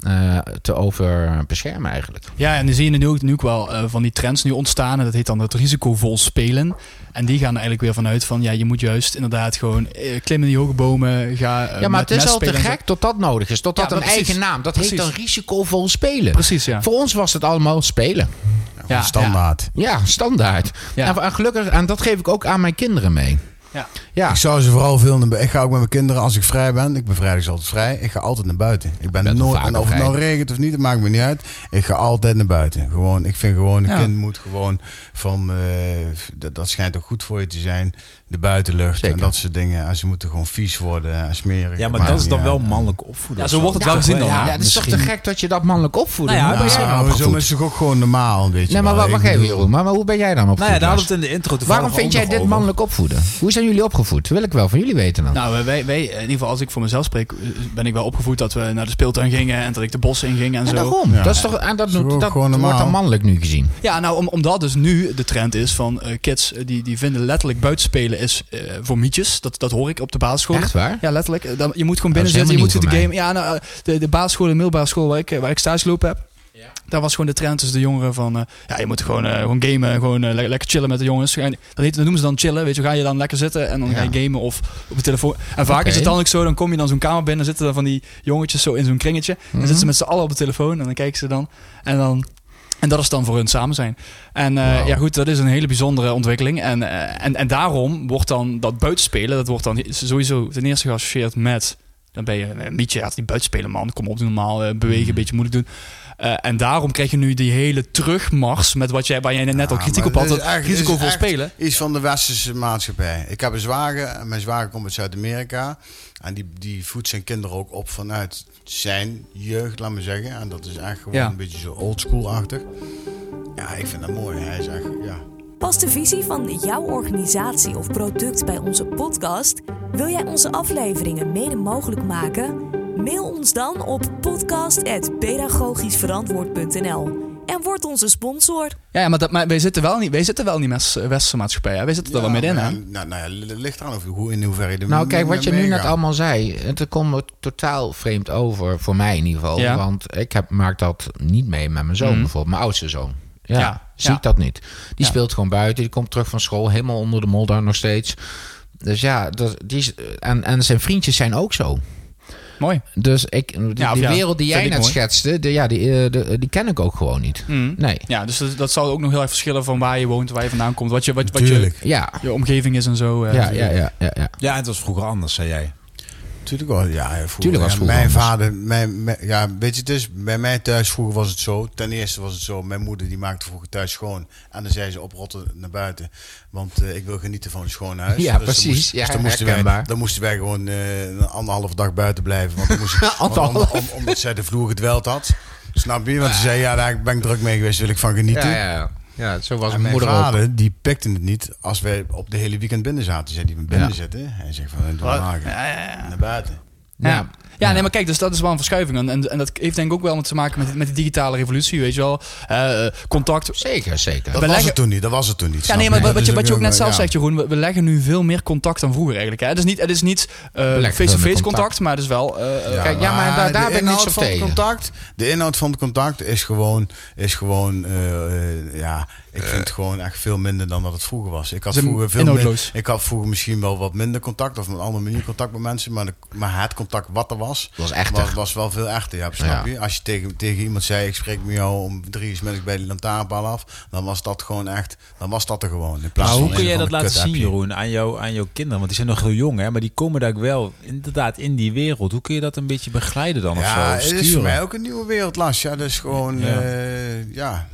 eh, te over beschermen eigenlijk. Ja, en dan zie je nu ook, nu ook wel eh, van die trends nu ontstaan. En dat heet dan het risicovol spelen. En die gaan er eigenlijk weer vanuit van... ja, je moet juist inderdaad gewoon eh, klimmen in die hoge bomen. Ga, Ja, maar met het is al te gek tot dat nodig is. Tot Ja, dat een precies. eigen naam. Dat heet dan risicovol spelen. Precies, ja. Voor ons was het allemaal spelen. ja Standaard. Ja, standaard. Ja. En, en gelukkig, en dat geef ik ook aan mijn kinderen mee. Ja. Ja, Ik zou ze vooral veel naar buiten. Ik ga ook met mijn kinderen als ik vrij ben. Ik ben vrijdags altijd vrij. Ik ga altijd naar buiten. Ik ben nooit. En of het nou regent of niet, dat maakt me niet uit. Ik ga altijd naar buiten. Gewoon, ik vind gewoon, een Ja. kind moet gewoon van. eh, dat, dat schijnt ook goed voor je te zijn. De buitenlucht Zeker. en dat soort dingen. En ze moeten gewoon vies worden en smerig. Ja, maar dat is dan wel mannelijk opvoeden. Ja, zo wordt het wel gezien dan. ja, het is toch te gek dat je dat mannelijk opvoedt. Nou ja, jij Nou, zo opgevoed? is het toch ook gewoon normaal, weet je Nee, maar wat, even, bedoel- Jeroen. Maar, maar hoe ben jij dan opgevoed? Nou ja, daar hadden we het in de intro toevallig Waarom vind jij dit over. mannelijk opvoeden? Hoe zijn jullie opgevoed? Wil ik wel van jullie weten dan. Nou, wij, wij, in ieder geval als ik voor mezelf spreek, ben ik wel opgevoed dat we naar de speeltuin gingen en dat ik de bossen in ging en zo. daarom. Ja. Dat is toch, en dat, dat, wordt normaal. dan mannelijk nu gezien. Ja, nou, om, omdat dus nu de trend is van eh, kids eh, die, die vinden letterlijk buitenspelen is eh, voor mietjes. Dat, dat hoor ik op de basisschool. Echt waar? Ja, letterlijk. Eh, Dan, je moet gewoon Dat binnen zitten, je moet zitten nieuw gamen. Ja, nou, de, de basisschool en middelbare school waar ik, eh, waar ik stage lopen heb. Daar was gewoon de trend tussen de jongeren van... ja, je moet gewoon, gewoon gamen, gewoon le- lekker chillen met de jongens. En Dat, heet, dat noemen ze dan chillen, weet je. Ga je dan lekker zitten en dan ga je Ja. gamen of op de telefoon. En vaak is het dan ook zo, dan kom je dan zo'n kamer binnen... zitten er van die jongetjes zo in zo'n kringetje. En Mhm. zitten ze met z'n allen op de telefoon en dan kijken ze dan. En dan... En dat is dan voor hun samen zijn. En eh, ja, goed, dat is een hele bijzondere ontwikkeling. En, eh, en, en daarom wordt dan dat buitenspelen, dat wordt dan sowieso ten eerste geassocieerd met. Dan ben je een beetje, ja, die buitenspelen man, kom op, normaal, eh, bewegen, Mhm. een beetje moeilijk doen. Eh, en daarom krijg je nu die hele terugmars met wat jij, waar jij net al kritiek maar op had, dat risicovol echt spelen. Iets van de westerse maatschappij. Ik heb een zwager en mijn zwager komt uit Zuid-Amerika. En die, die voedt zijn kinderen ook op vanuit zijn jeugd, laat me zeggen. En dat is echt gewoon Ja. een beetje zo oldschool-achtig. Ja, ik vind dat mooi. Hij is echt, ja. Past de visie van jouw organisatie of product bij onze podcast? Wil jij onze afleveringen mede mogelijk maken? Mail ons dan op podcast.pedagogischverantwoord.nl en word onze sponsor. Ja, ja, maar, dat, maar wij zitten wel niet, wij zitten wel niet met westerse maatschappij. Hè? Wij zitten er wel hè? ja, Nou, nou ja, ligt eraan of, hoe, in hoeverre je er Nou, kijk, mee- wat je mee nu net allemaal zei, het komt me totaal vreemd over, voor mij in ieder geval. Ja. Want ik heb, maak dat niet mee met mijn zoon Mhm. bijvoorbeeld, mijn oudste zoon. Ja, Ja, zie ja. ik dat niet. Die Ja. speelt gewoon buiten, die komt terug van school, helemaal onder de modder nog steeds. Dus ja, dat, die en zijn vriendjes zijn ook zo. Mooi. Dus ik, die, Ja, of die ja, wereld die jij net mooi. schetste, de, ja, die, eh, de, die ken ik ook gewoon niet. Mhm. Nee. Ja, dus dat, dat zal ook nog heel erg verschillen van waar je woont, waar je vandaan komt, wat je, wat, wat je. Ja, je omgeving is en zo. eh. ja, ja, ja, ja, ja. Ja, het was vroeger anders, zei jij. Tuurlijk wel, ja. Vroeger, Tuurlijk was vroeger Mijn anders. vader, mijn, mijn- ja, weet je, is, bij mij thuis vroeger was het zo. Ten eerste was het zo, mijn moeder die maakte vroeger thuis schoon. En dan zei ze oprotten naar buiten. Want eh, ik wil genieten van een schoon huis. <laughs> Ja, dan precies. moest- Ja, dus dan moesten, wij, dan moesten wij gewoon eh, een anderhalve dag buiten blijven. Want dan moest <laughs> ik, want om- Anderhalf. om- omdat zij de vloer gedweld had. Snap je? Want ze zei, ja, daar ben ik druk mee geweest, wil ik van genieten. Ja, ja, ja, zo was En mijn mijn moeder ook. die pikte het niet als wij op de hele weekend binnen zaten. Zei die, binnen Ja. zitten. Hij zegt van, doe maar, Ja, ja, ja. naar buiten. Ja. Ja, nee, maar kijk, dus dat is wel een verschuiving. En, en, en dat heeft denk ik ook wel te maken met, met de digitale revolutie, weet je wel. Eh, contact. Zeker, zeker. Dat We was leggen- het toen niet, dat was het toen niet. Ja, nee, maar wat, je, wat je ook net zelf ja. zegt, Jeroen, we, we leggen nu veel meer contact dan vroeger eigenlijk. Hè? Het is niet, het is niet eh, face-to-face contact, contact. maar het is wel... eh, eh, Kijk, ja, maar daar- ben ik niet zo van tegen. Contact, de inhoud van het contact is gewoon, is gewoon ja, ik vind het gewoon echt veel minder dan dat het vroeger was. Ik had vroeger veel minder, ik had vroeger misschien wel wat minder contact of een andere manier contact met mensen, maar, de, maar het contact wat er was, was echter. was, was wel veel echter. Ja, snap Ja. je? Als je tegen, tegen iemand zei, ik spreek met jou om drie uur middags bij de lantaarnpaal af, dan was dat gewoon echt, dan was dat er gewoon. In plaats Maar hoe van kun jij dat laten zien. Jeroen, aan, jou, aan jouw kinderen? Want die zijn nog heel jong, hè? maar die komen daar ook wel inderdaad in die wereld. Hoe kun je dat een beetje begeleiden dan? Ja, of het zo? is voor mij ook een nieuwe wereld, Lars. Ja, dat is gewoon, Ja. ja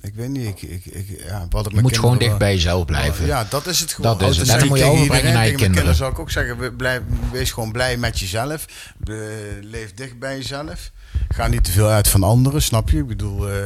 ik weet niet. Ik, ik, ik, ja, wat ik Je moet gewoon dicht bij jezelf blijven. Ja, dat is het gewoon. Dat is het. Dat moet je overbrengen naar je kinderen. zou ik ook zeggen, we- blijf, wees gewoon blij met jezelf. Be- leef dicht bij jezelf. Ga niet te veel uit van anderen, snap je? Ik bedoel, eh,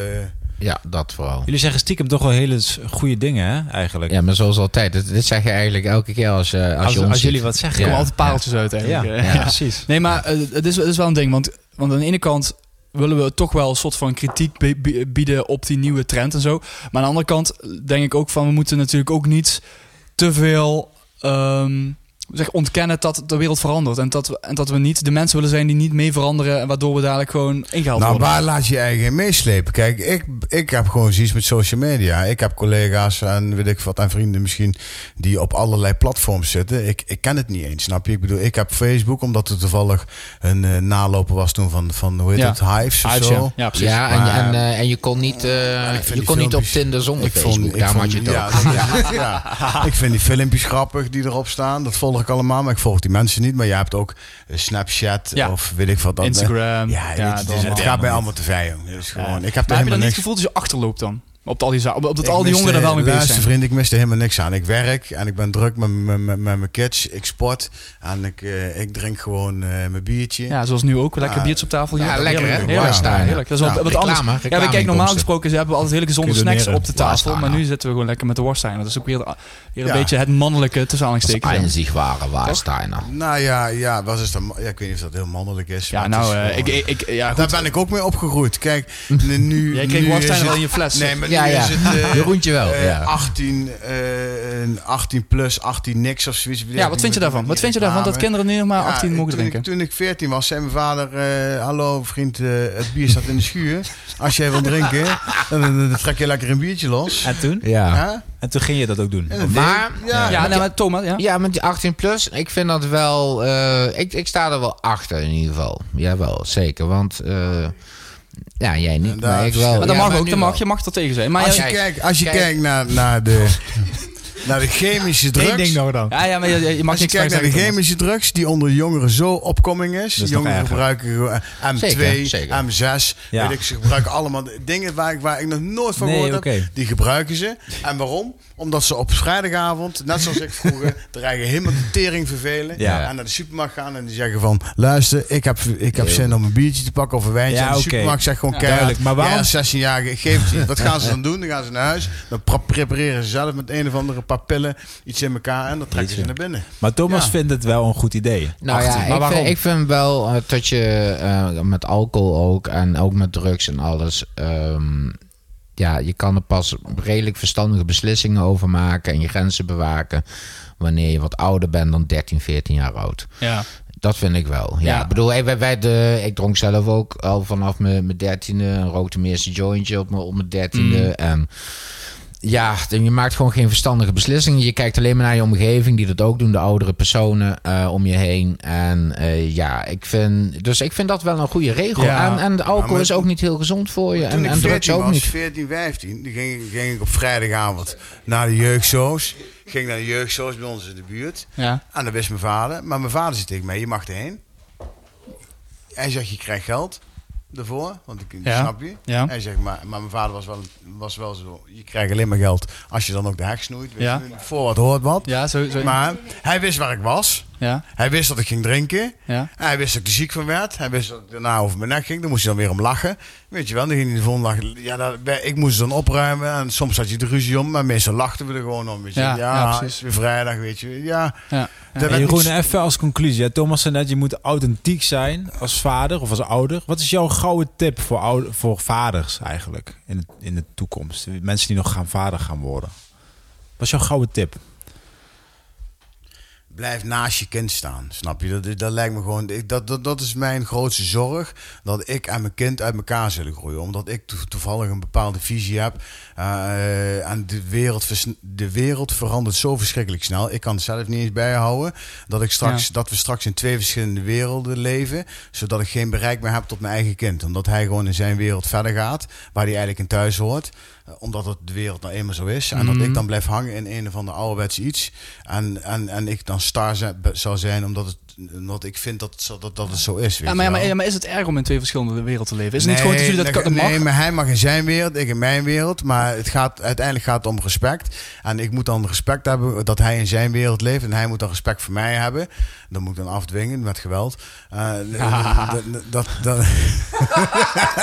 Ja, dat vooral. Jullie zeggen stiekem toch wel hele goede dingen, hè, eigenlijk. Ja, maar zoals altijd. Dit, dit zeg je eigenlijk elke keer als, eh, als, als, je ons als jullie wat zeggen. komen altijd pareltjes uit ja. eigenlijk. Ja, precies. Nee, maar eh, het, is, het is wel een ding. Want, want aan de ene kant willen we toch wel een soort van kritiek bi- bi- bieden op die nieuwe trend en zo. Maar aan de andere kant denk ik ook van... we moeten natuurlijk ook niet te veel... ehm, zeg, ontkennen dat de wereld verandert. En dat, we, en dat we niet de mensen willen zijn die niet mee veranderen... en waardoor we dadelijk gewoon ingehaald nou, worden. waar laat je je eigen meeslepen? Kijk, ik, ik heb gewoon zoiets met social media. Ik heb collega's en weet ik wat, en vrienden misschien, die op allerlei platforms zitten. Ik, ik ken het niet eens, snap je? Ik bedoel, ik heb Facebook, omdat het toevallig een eh, naloper was toen van, van hoe heet Ja. het, Hives of Hives, zo. ja. Ja, precies. Ja, en, Maar- en, eh, en je kon niet, eh, je kon niet op Tinder zonder Ik Facebook. vond- ik Daarom vond- had je het ja, ook. dat- ja, ja. <laughs> Ik vind die filmpjes grappig die erop staan. Dat volg ik allemaal, maar ik volg die mensen niet. Maar je hebt ook eh, Snapchat Ja. of weet ik wat. dat- Instagram. Ja, het, is- allemaal. het gaat mij allemaal te ver, jong. Dus gewoon, ik heb maar heb je dan niet het gevoel dat je achterloopt dan? Op, al die, op, op dat ik al die miste- jongeren er wel mee bezig zijn. vriend, ik mis er helemaal niks aan. Ik werk en ik ben druk met, met, met, met mijn kids. Ik sport en ik, eh, ik drink gewoon eh, mijn biertje. Ja, zoals nu ook. Lekker Ja. biertjes op tafel. Ja, Heerlijk. lekker, hè? Heerlijk. Ja, Heerlijk. ja. heerlijk. Dat is wat anders. reclame, Ja, we kijken normaal gesproken, ze hebben altijd hele gezonde snacks op de tafel. Maar nu zitten we gewoon lekker met de worststeiner. Dat is ook weer, weer een Ja. beetje het mannelijke tussen Dat aanhalingstekens. einzig ware Waarsteiner. Nou ja, ja, wat is dat? Ja, ik weet niet of dat heel mannelijk is. Ja, nou, eh, ik, ik, ja, Daar ben ik ook mee opgegroeid. Kijk, nu, <laughs> nu Jij kreeg het- in je fles. Nee, maar Ja, ja. is het... eh, Jeroentje wel, eh, ja. 18, eh, een 18 plus, 18 niks of zoiets. Ja, wat vind je daarvan? Wat vind je daarvan dat kinderen nu nog maar 18 Ja, mogen drinken? Ik, toen ik 14 was, zei mijn vader: eh, Hallo vriend, eh, het bier staat in de schuur. Als jij wil drinken, dan, dan- dan trek je lekker een biertje los. En toen? Ja. Ja? En toen ging je dat ook doen. Maar- ja, Ja, nou, maar Thomas, ja? Ja, met die 18 plus, ik vind dat wel. eh, ik, ik sta er wel achter in ieder geval. Jawel, zeker. Want. Ja, jij niet, maar ik wel. Maar dat Ja, mag maar ook, dat mag, je mag er tegen zijn. Maar als je, kijkt, als je kijk. kijkt naar, naar, de, <laughs> naar de chemische Eén drugs. ding nog dan. ja, ja, maar je, je mag Als je niks kijkt naar de chemische drugs die onder jongeren zo opkoming is. Is jongeren gebruiken gewoon M2, Zeker, zeker. M6. Ja. Weet ik, ze gebruiken allemaal dingen waar ik, waar ik nog nooit van Nee, gehoord oké. heb. Die gebruiken ze. En waarom? Omdat ze op vrijdagavond, net zoals ik vroeger, <laughs> er eigen helemaal de tering vervelen. Ja. En naar de supermarkt gaan en die zeggen van... Luister, ik heb, ik heb zin om een biertje te pakken of een wijntje. Ja, en de oké. supermarkt zegt gewoon Ja, keihard... duidelijk. Maar waarom- Ja, 16-jarige, geef het je. Wat gaan ze dan doen? Dan gaan ze naar huis. Dan pre- prepareren ze zelf met een of andere paar pillen iets in elkaar. En dan trekken ze naar binnen. Maar Thomas Ja. vindt het wel een goed idee. Nou 18. ja, maar ik waarom? vind, ik vind wel eh, dat je eh, met alcohol ook en ook met drugs en alles. ehm, ja, je kan er pas redelijk verstandige beslissingen over maken en je grenzen bewaken. wanneer je wat ouder bent dan 13, 14 jaar oud. Ja. Dat vind ik wel. Ja, Ja. ik bedoel, hey, wij, wij de, ik dronk zelf ook al vanaf mijn dertiende. en Rookte mijn eerste jointje op mijn, op mijn dertiende. Mm. En ja, je maakt gewoon geen verstandige beslissingen. Je kijkt alleen maar naar je omgeving, die dat ook doen. De oudere personen eh, om je heen. En eh, ja, ik vind, dus ik vind dat wel een goede regel. Ja. En, en de alcohol is ook niet heel gezond voor je. En, en drugs 14 ook was, niet. 14, 15, dan ging, ging ik op vrijdagavond naar de jeugdzoos. Ging naar de jeugdzoos bij ons in de buurt. Ja. En dat wist mijn vader. Maar mijn vader zei tegen mij, je mag erheen. Hij zegt, je krijgt geld ervoor. Want ik Ja. snap je. Ja. Hij zegt, maar, maar mijn vader was wel, was wel zo. Je krijgt alleen maar geld als je dan ook de hek snoeit. Weet Ja. je, voor wat hoort wat. Ja, zo, zo. Maar hij wist waar ik was. Ja, Hij wist dat ik ging drinken. ja. Hij wist dat ik er ziek van werd. Hij wist dat ik daarna over mijn nek ging. Dan moest hij dan weer om lachen. Weet je wel, dan ging hij de volgende dag... Ja, dat, ik moest het dan opruimen. En soms had je de ruzie om. Maar meestal lachten we er gewoon om. Weet je. Ja, Ja, ja, het precies. is weer vrijdag, weet je. Ja, ja. En Jeroen, niet- even als conclusie. hè. Thomas zei net, je moet authentiek zijn als vader of als ouder. Wat is jouw gouden tip voor, ouder, voor vaders eigenlijk in de, in de toekomst? Mensen die nog gaan vader gaan worden. Wat is jouw gouden tip? Blijf naast je kind staan, snap je? Dat, dat lijkt me gewoon... Dat, dat, dat is mijn grootste zorg. Dat ik en mijn kind uit elkaar zullen groeien. Omdat ik to- toevallig een bepaalde visie heb. eh, en de wereld, de wereld verandert zo verschrikkelijk snel. Ik kan het zelf niet eens bijhouden. Dat, ik straks, dat we straks in twee verschillende werelden leven. Zodat ik geen bereik meer heb tot mijn eigen kind. Omdat hij gewoon in zijn wereld verder gaat. Waar hij eigenlijk in thuis hoort. Eh, omdat het de wereld nou eenmaal zo is. En dat Mhm. ik dan blijf hangen in een of ander ouderwets iets. En, en, en ik dan star zou zijn omdat, het, omdat ik vind dat, het zo- dat, dat het zo is. Weet Ja, maar, ja, maar, ja, maar is het erg om in twee verschillende werelden te leven? Is het niet gewoon dat jullie dat, mag? Nee, maar hij mag in zijn wereld, ik in mijn wereld. Maar het gaat, uiteindelijk gaat het om respect. En ik moet dan respect hebben dat hij in zijn wereld leeft. En hij moet dan respect voor mij hebben. Dat moet ik dan afdwingen met geweld. Eh, <laughs> dat, dat, dat, <laughs>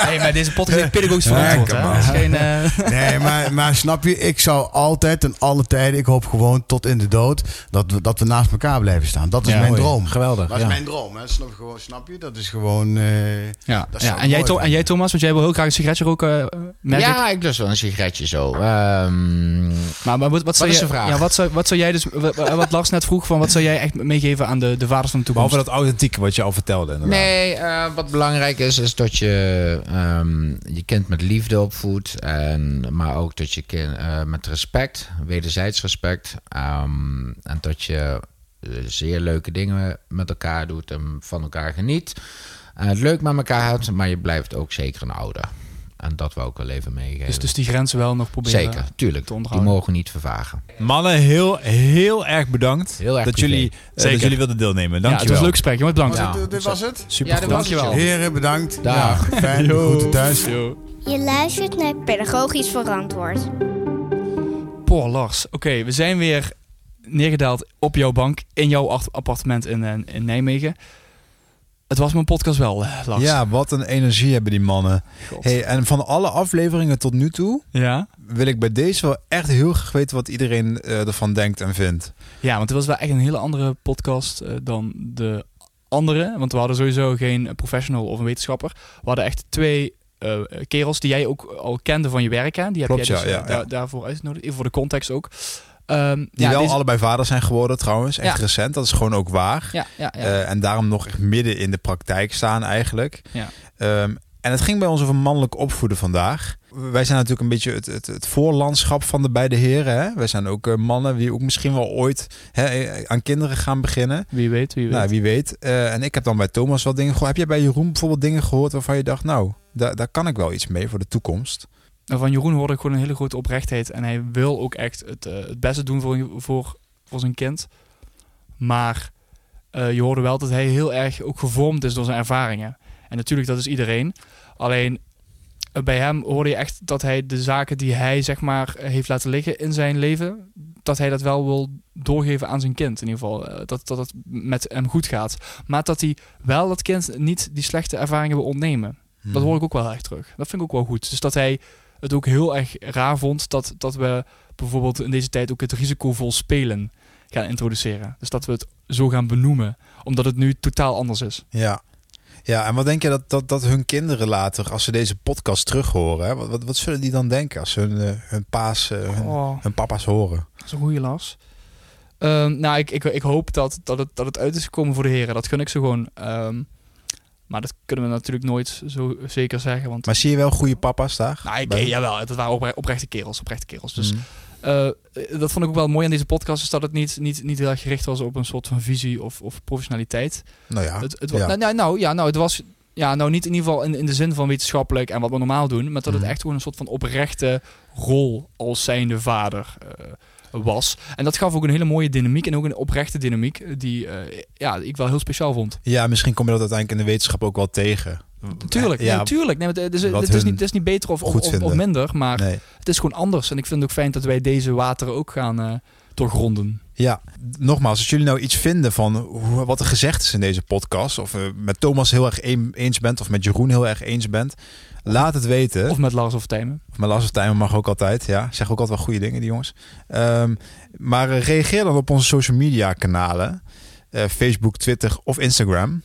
Nee, maar deze podcast heeft pedagogisch verantwoord. Hè? is geen, eh, <laughs> Nee, maar, maar snap je, ik zou altijd en alle tijden, ik hoop gewoon tot in de dood, dat we, dat we naast elkaar blijven staan. Dat is Ja, mijn mooi. droom. Geweldig, Dat is ja. mijn droom. Hè. Snap, je gewoon, snap je? Dat is gewoon... eh, ja. dat is ja. wel En, jij, vind en jij. Thomas, want jij wil heel graag een sigaretje roken, eh, merk. Ja, ik lust wel een sigaretje zo. Ehm, Maar, maar wat, wat, zou is jij, de vraag? Ja, wat, zou, wat zou jij dus, wat, wat Lars net vroeg, van wat zou jij echt meegeven aan de, de vaders van de toekomst? Behalve dat authentieke wat je al vertelde. inderdaad. Nee, eh, wat belangrijk is, is dat je ehm, je kind met liefde opvoedt. En, maar ook dat je kind eh, met respect, wederzijds respect. ehm, en dat je zeer leuke dingen met elkaar doet en van elkaar geniet. En het leuk met elkaar hebt, maar je blijft ook zeker een ouder. En dat wil ik wel even meegeven. dus, dus die grenzen wel nog proberen. zeker, tuurlijk. te Die mogen niet vervagen. Mannen, heel, heel erg bedankt Heel erg dat, privé. jullie, eh, Zeker. dat jullie wilden deelnemen. Ja, Dankjewel. het was een leuk gesprek, jongens. Bedankt. Ja. Dit, dit was het? Super Ja, was Dankjewel. Heren, bedankt. Dag. Ja, fijn. Groeten thuis. Je luistert naar Pedagogisch Verantwoord. Poor Lars. Oké, we zijn weer neergedaald op jouw bank in jouw art- appartement in, eh, in Nijmegen. Het was mijn podcast wel, eh, Lars. Ja, wat een energie hebben die mannen. God. Hey, en van alle afleveringen tot nu toe Ja? wil ik bij deze wel echt heel graag weten wat iedereen eh, ervan denkt en vindt. ja, want het was wel echt een hele andere podcast dan de andere. Want we hadden sowieso geen professional of een wetenschapper. We hadden echt twee kerels die jij ook al kende van je werk. Hè? Die heb Klopt, jij dus ja, ja, daarvoor uitgenodigd. Even voor de context ook. Ehm, Die ja, wel deze- allebei vader zijn geworden trouwens. Echt Ja. recent. Dat is gewoon ook waar. Ja, ja, ja. Eh, en daarom nog echt midden in de praktijk staan eigenlijk. Ja. Ehm, en het ging bij ons over mannelijk opvoeden vandaag. Wij zijn natuurlijk een beetje het, het, het voorlandschap van de beide heren. Hè? Wij zijn ook eh, mannen die ook misschien wel ooit hè, aan kinderen gaan beginnen. wie weet, wie weet. Nou, wie weet. Eh, en ik heb dan bij Thomas wel dingen gehoord. Heb jij bij Jeroen bijvoorbeeld dingen gehoord waarvan je dacht, nou, daar, daar kan ik wel iets mee voor de toekomst? Nou, Van Jeroen hoorde ik gewoon een hele grote oprechtheid. En hij wil ook echt het, eh, het beste doen voor, voor, voor zijn kind. Maar eh, je hoorde wel dat hij heel erg ook gevormd is door zijn ervaringen. En natuurlijk, dat is iedereen. Alleen eh, bij hem hoorde je echt dat hij de zaken die hij zeg maar heeft laten liggen in zijn leven, dat hij dat wel wil doorgeven aan zijn kind. In ieder geval, dat, dat het met hem goed gaat. Maar dat hij wel dat kind niet die slechte ervaringen wil ontnemen. Dat hoor ik ook wel erg terug. Dat vind ik ook wel goed. Dus dat hij het ook heel erg raar vond dat, dat we bijvoorbeeld in deze tijd ook het risicovol spelen gaan introduceren. Dus dat we het zo gaan benoemen, omdat het nu totaal anders is. Ja. Ja, en wat denk je dat, dat, dat hun kinderen later, als ze deze podcast terug horen, hè, wat, wat, wat zullen die dan denken als ze hun, eh, hun pa's, eh, hun, Oh, hun papa's horen? dat is een goede las. Ehm, nou, ik, ik, ik hoop dat, dat, het, dat het uit is gekomen voor de heren. Dat gun ik ze gewoon. Ehm, maar dat kunnen we natuurlijk nooit zo zeker zeggen. Want Maar zie je wel goede papa's daar? nou, ik, Bij- jawel, het waren opre- oprechte kerels. Oprechte kerels. Dus Mm. Eh, dat vond ik ook wel mooi aan deze podcast, is dat het niet, niet, niet heel erg gericht was op een soort van visie of, of professionaliteit. Nou ja, Het, het, ja. nou, nou, nou, ja, nou, het was ja, nou niet in ieder geval in, in de zin van wetenschappelijk en wat we normaal doen, maar dat het Mhm. echt gewoon een soort van oprechte rol als zijnde vader eh, was. En dat gaf ook een hele mooie dynamiek en ook een oprechte dynamiek eh, die eh, ja, ik wel heel speciaal vond. ja, misschien kom je dat uiteindelijk in de wetenschap ook wel tegen. Tuurlijk, Ja, nee, tuurlijk. Nee, het, is, wat het, is niet, het is niet beter of, of, of, minder, maar nee. het is gewoon anders. En ik vind het ook fijn dat wij deze wateren ook gaan eh, doorgronden. Ja, nogmaals, als jullie nou iets vinden van hoe, wat er gezegd is in deze podcast, of eh, met Thomas heel erg een- eens bent, of met Jeroen heel erg eens bent, laat het weten. Of met Lars of Tijmen. Of met Lars of Tijmen mag ook altijd, ja. Zeg ook altijd wel goede dingen, die jongens. Ehm, maar eh, reageer dan op onze social media kanalen. eh, Facebook, Twitter of Instagram.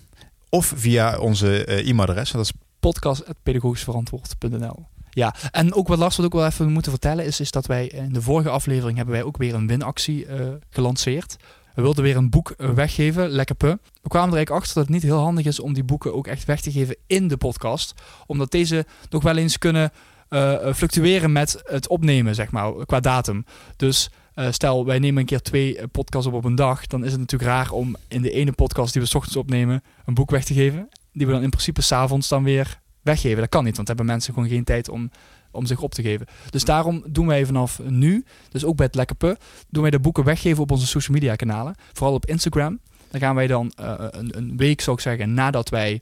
Of via onze eh, e-mailadres. Dat is podcast.pedagogischverantwoord.nl Ja, en ook wat Lars wat ook wel even moeten vertellen is, is dat wij in de vorige aflevering hebben wij ook weer een winactie eh, gelanceerd. We wilden weer een boek eh, weggeven, lekker pu. We kwamen er eigenlijk achter dat het niet heel handig is om die boeken ook echt weg te geven in de podcast. Omdat deze nog wel eens kunnen eh, eh, fluctueren met het opnemen, zeg maar, qua datum. Dus stel, wij nemen een keer twee podcasts op op een dag. Dan is het natuurlijk raar om in de ene podcast die we 's ochtends opnemen, een boek weg te geven. Die we dan in principe s'avonds dan weer weggeven. Dat kan niet, want hebben mensen gewoon geen tijd om, om zich op te geven. Dus daarom doen wij vanaf nu, dus ook bij het Lekkerpe, doen wij de boeken weggeven op onze social media kanalen. Vooral op Instagram. Dan gaan wij dan eh, een, een week, zou ik zeggen, nadat wij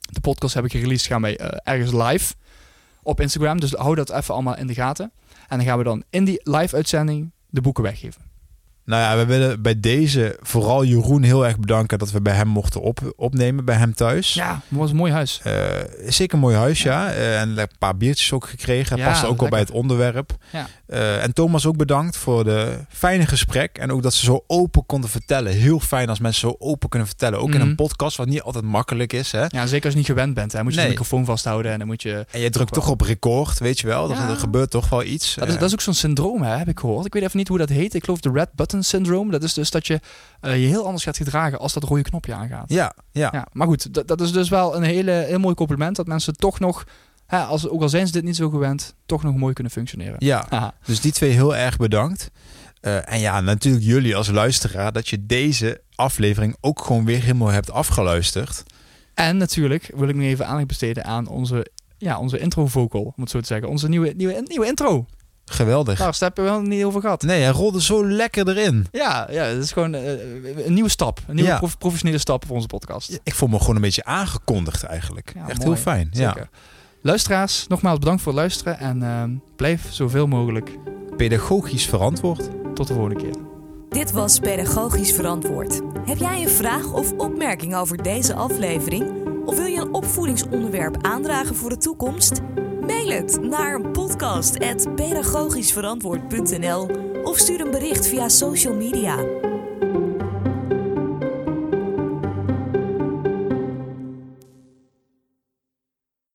de podcast hebben gereleased, gaan wij eh, ergens live op Instagram. Dus hou dat even allemaal in de gaten. En dan gaan we dan in die live uitzending de boeken weggeven. Nou ja, we willen bij deze vooral Jeroen heel erg bedanken dat we bij hem mochten op, opnemen, bij hem thuis. Ja, het was een mooi huis. Eh, zeker een mooi huis, ja. Eh, en een paar biertjes ook gekregen. Ja, Past ook wel bij het onderwerp. Ja. Eh, en Thomas ook bedankt voor de fijne gesprek. En ook dat ze zo open konden vertellen. Heel fijn als mensen zo open kunnen vertellen. Ook in Mhm. een podcast, wat niet altijd makkelijk is. Hè? Ja, zeker als je niet gewend bent. Hè. Moet je Nee. de microfoon vasthouden en dan moet je... En je drukt toch op record, weet je wel. Dat Ja. Er gebeurt toch wel iets. Dat is, Eh, dat is ook zo'n syndroom, hè, heb ik gehoord. Ik weet even niet hoe dat heet. Ik geloof de red button syndroom. Dat is dus dat je eh, je heel anders gaat gedragen als dat rode knopje aangaat. ja, ja. Ja, maar goed, dat, dat is dus wel een hele, heel mooi compliment. Dat mensen toch nog, hè, als, ook al zijn ze dit niet zo gewend, toch nog mooi kunnen functioneren. ja. Dus die twee heel erg bedankt. Eh, en ja, natuurlijk jullie als luisteraar dat je deze aflevering ook gewoon weer helemaal hebt afgeluisterd. En natuurlijk wil ik nog even aandacht besteden aan onze, ja, onze intro vocal, om het zo te zeggen. Onze nieuwe, nieuwe, nieuwe intro. Geweldig. Daar hebben we wel niet over gehad. Nee, hij rolde zo lekker erin. Ja, ja, het is gewoon eh, een nieuwe stap. Een nieuwe Ja. prof- professionele stap voor onze podcast. Ik voel me gewoon een beetje aangekondigd eigenlijk. Ja, Echt mooi. heel fijn. Ja. Luisteraars, nogmaals bedankt voor het luisteren en ehm, blijf zoveel mogelijk. Pedagogisch verantwoord. Tot de volgende keer. Dit was Pedagogisch Verantwoord. Heb jij een vraag of opmerking over deze aflevering? Of wil je een opvoedingsonderwerp aandragen voor de toekomst? Mail het naar podcast.pedagogischverantwoord.nl of stuur een bericht via social media.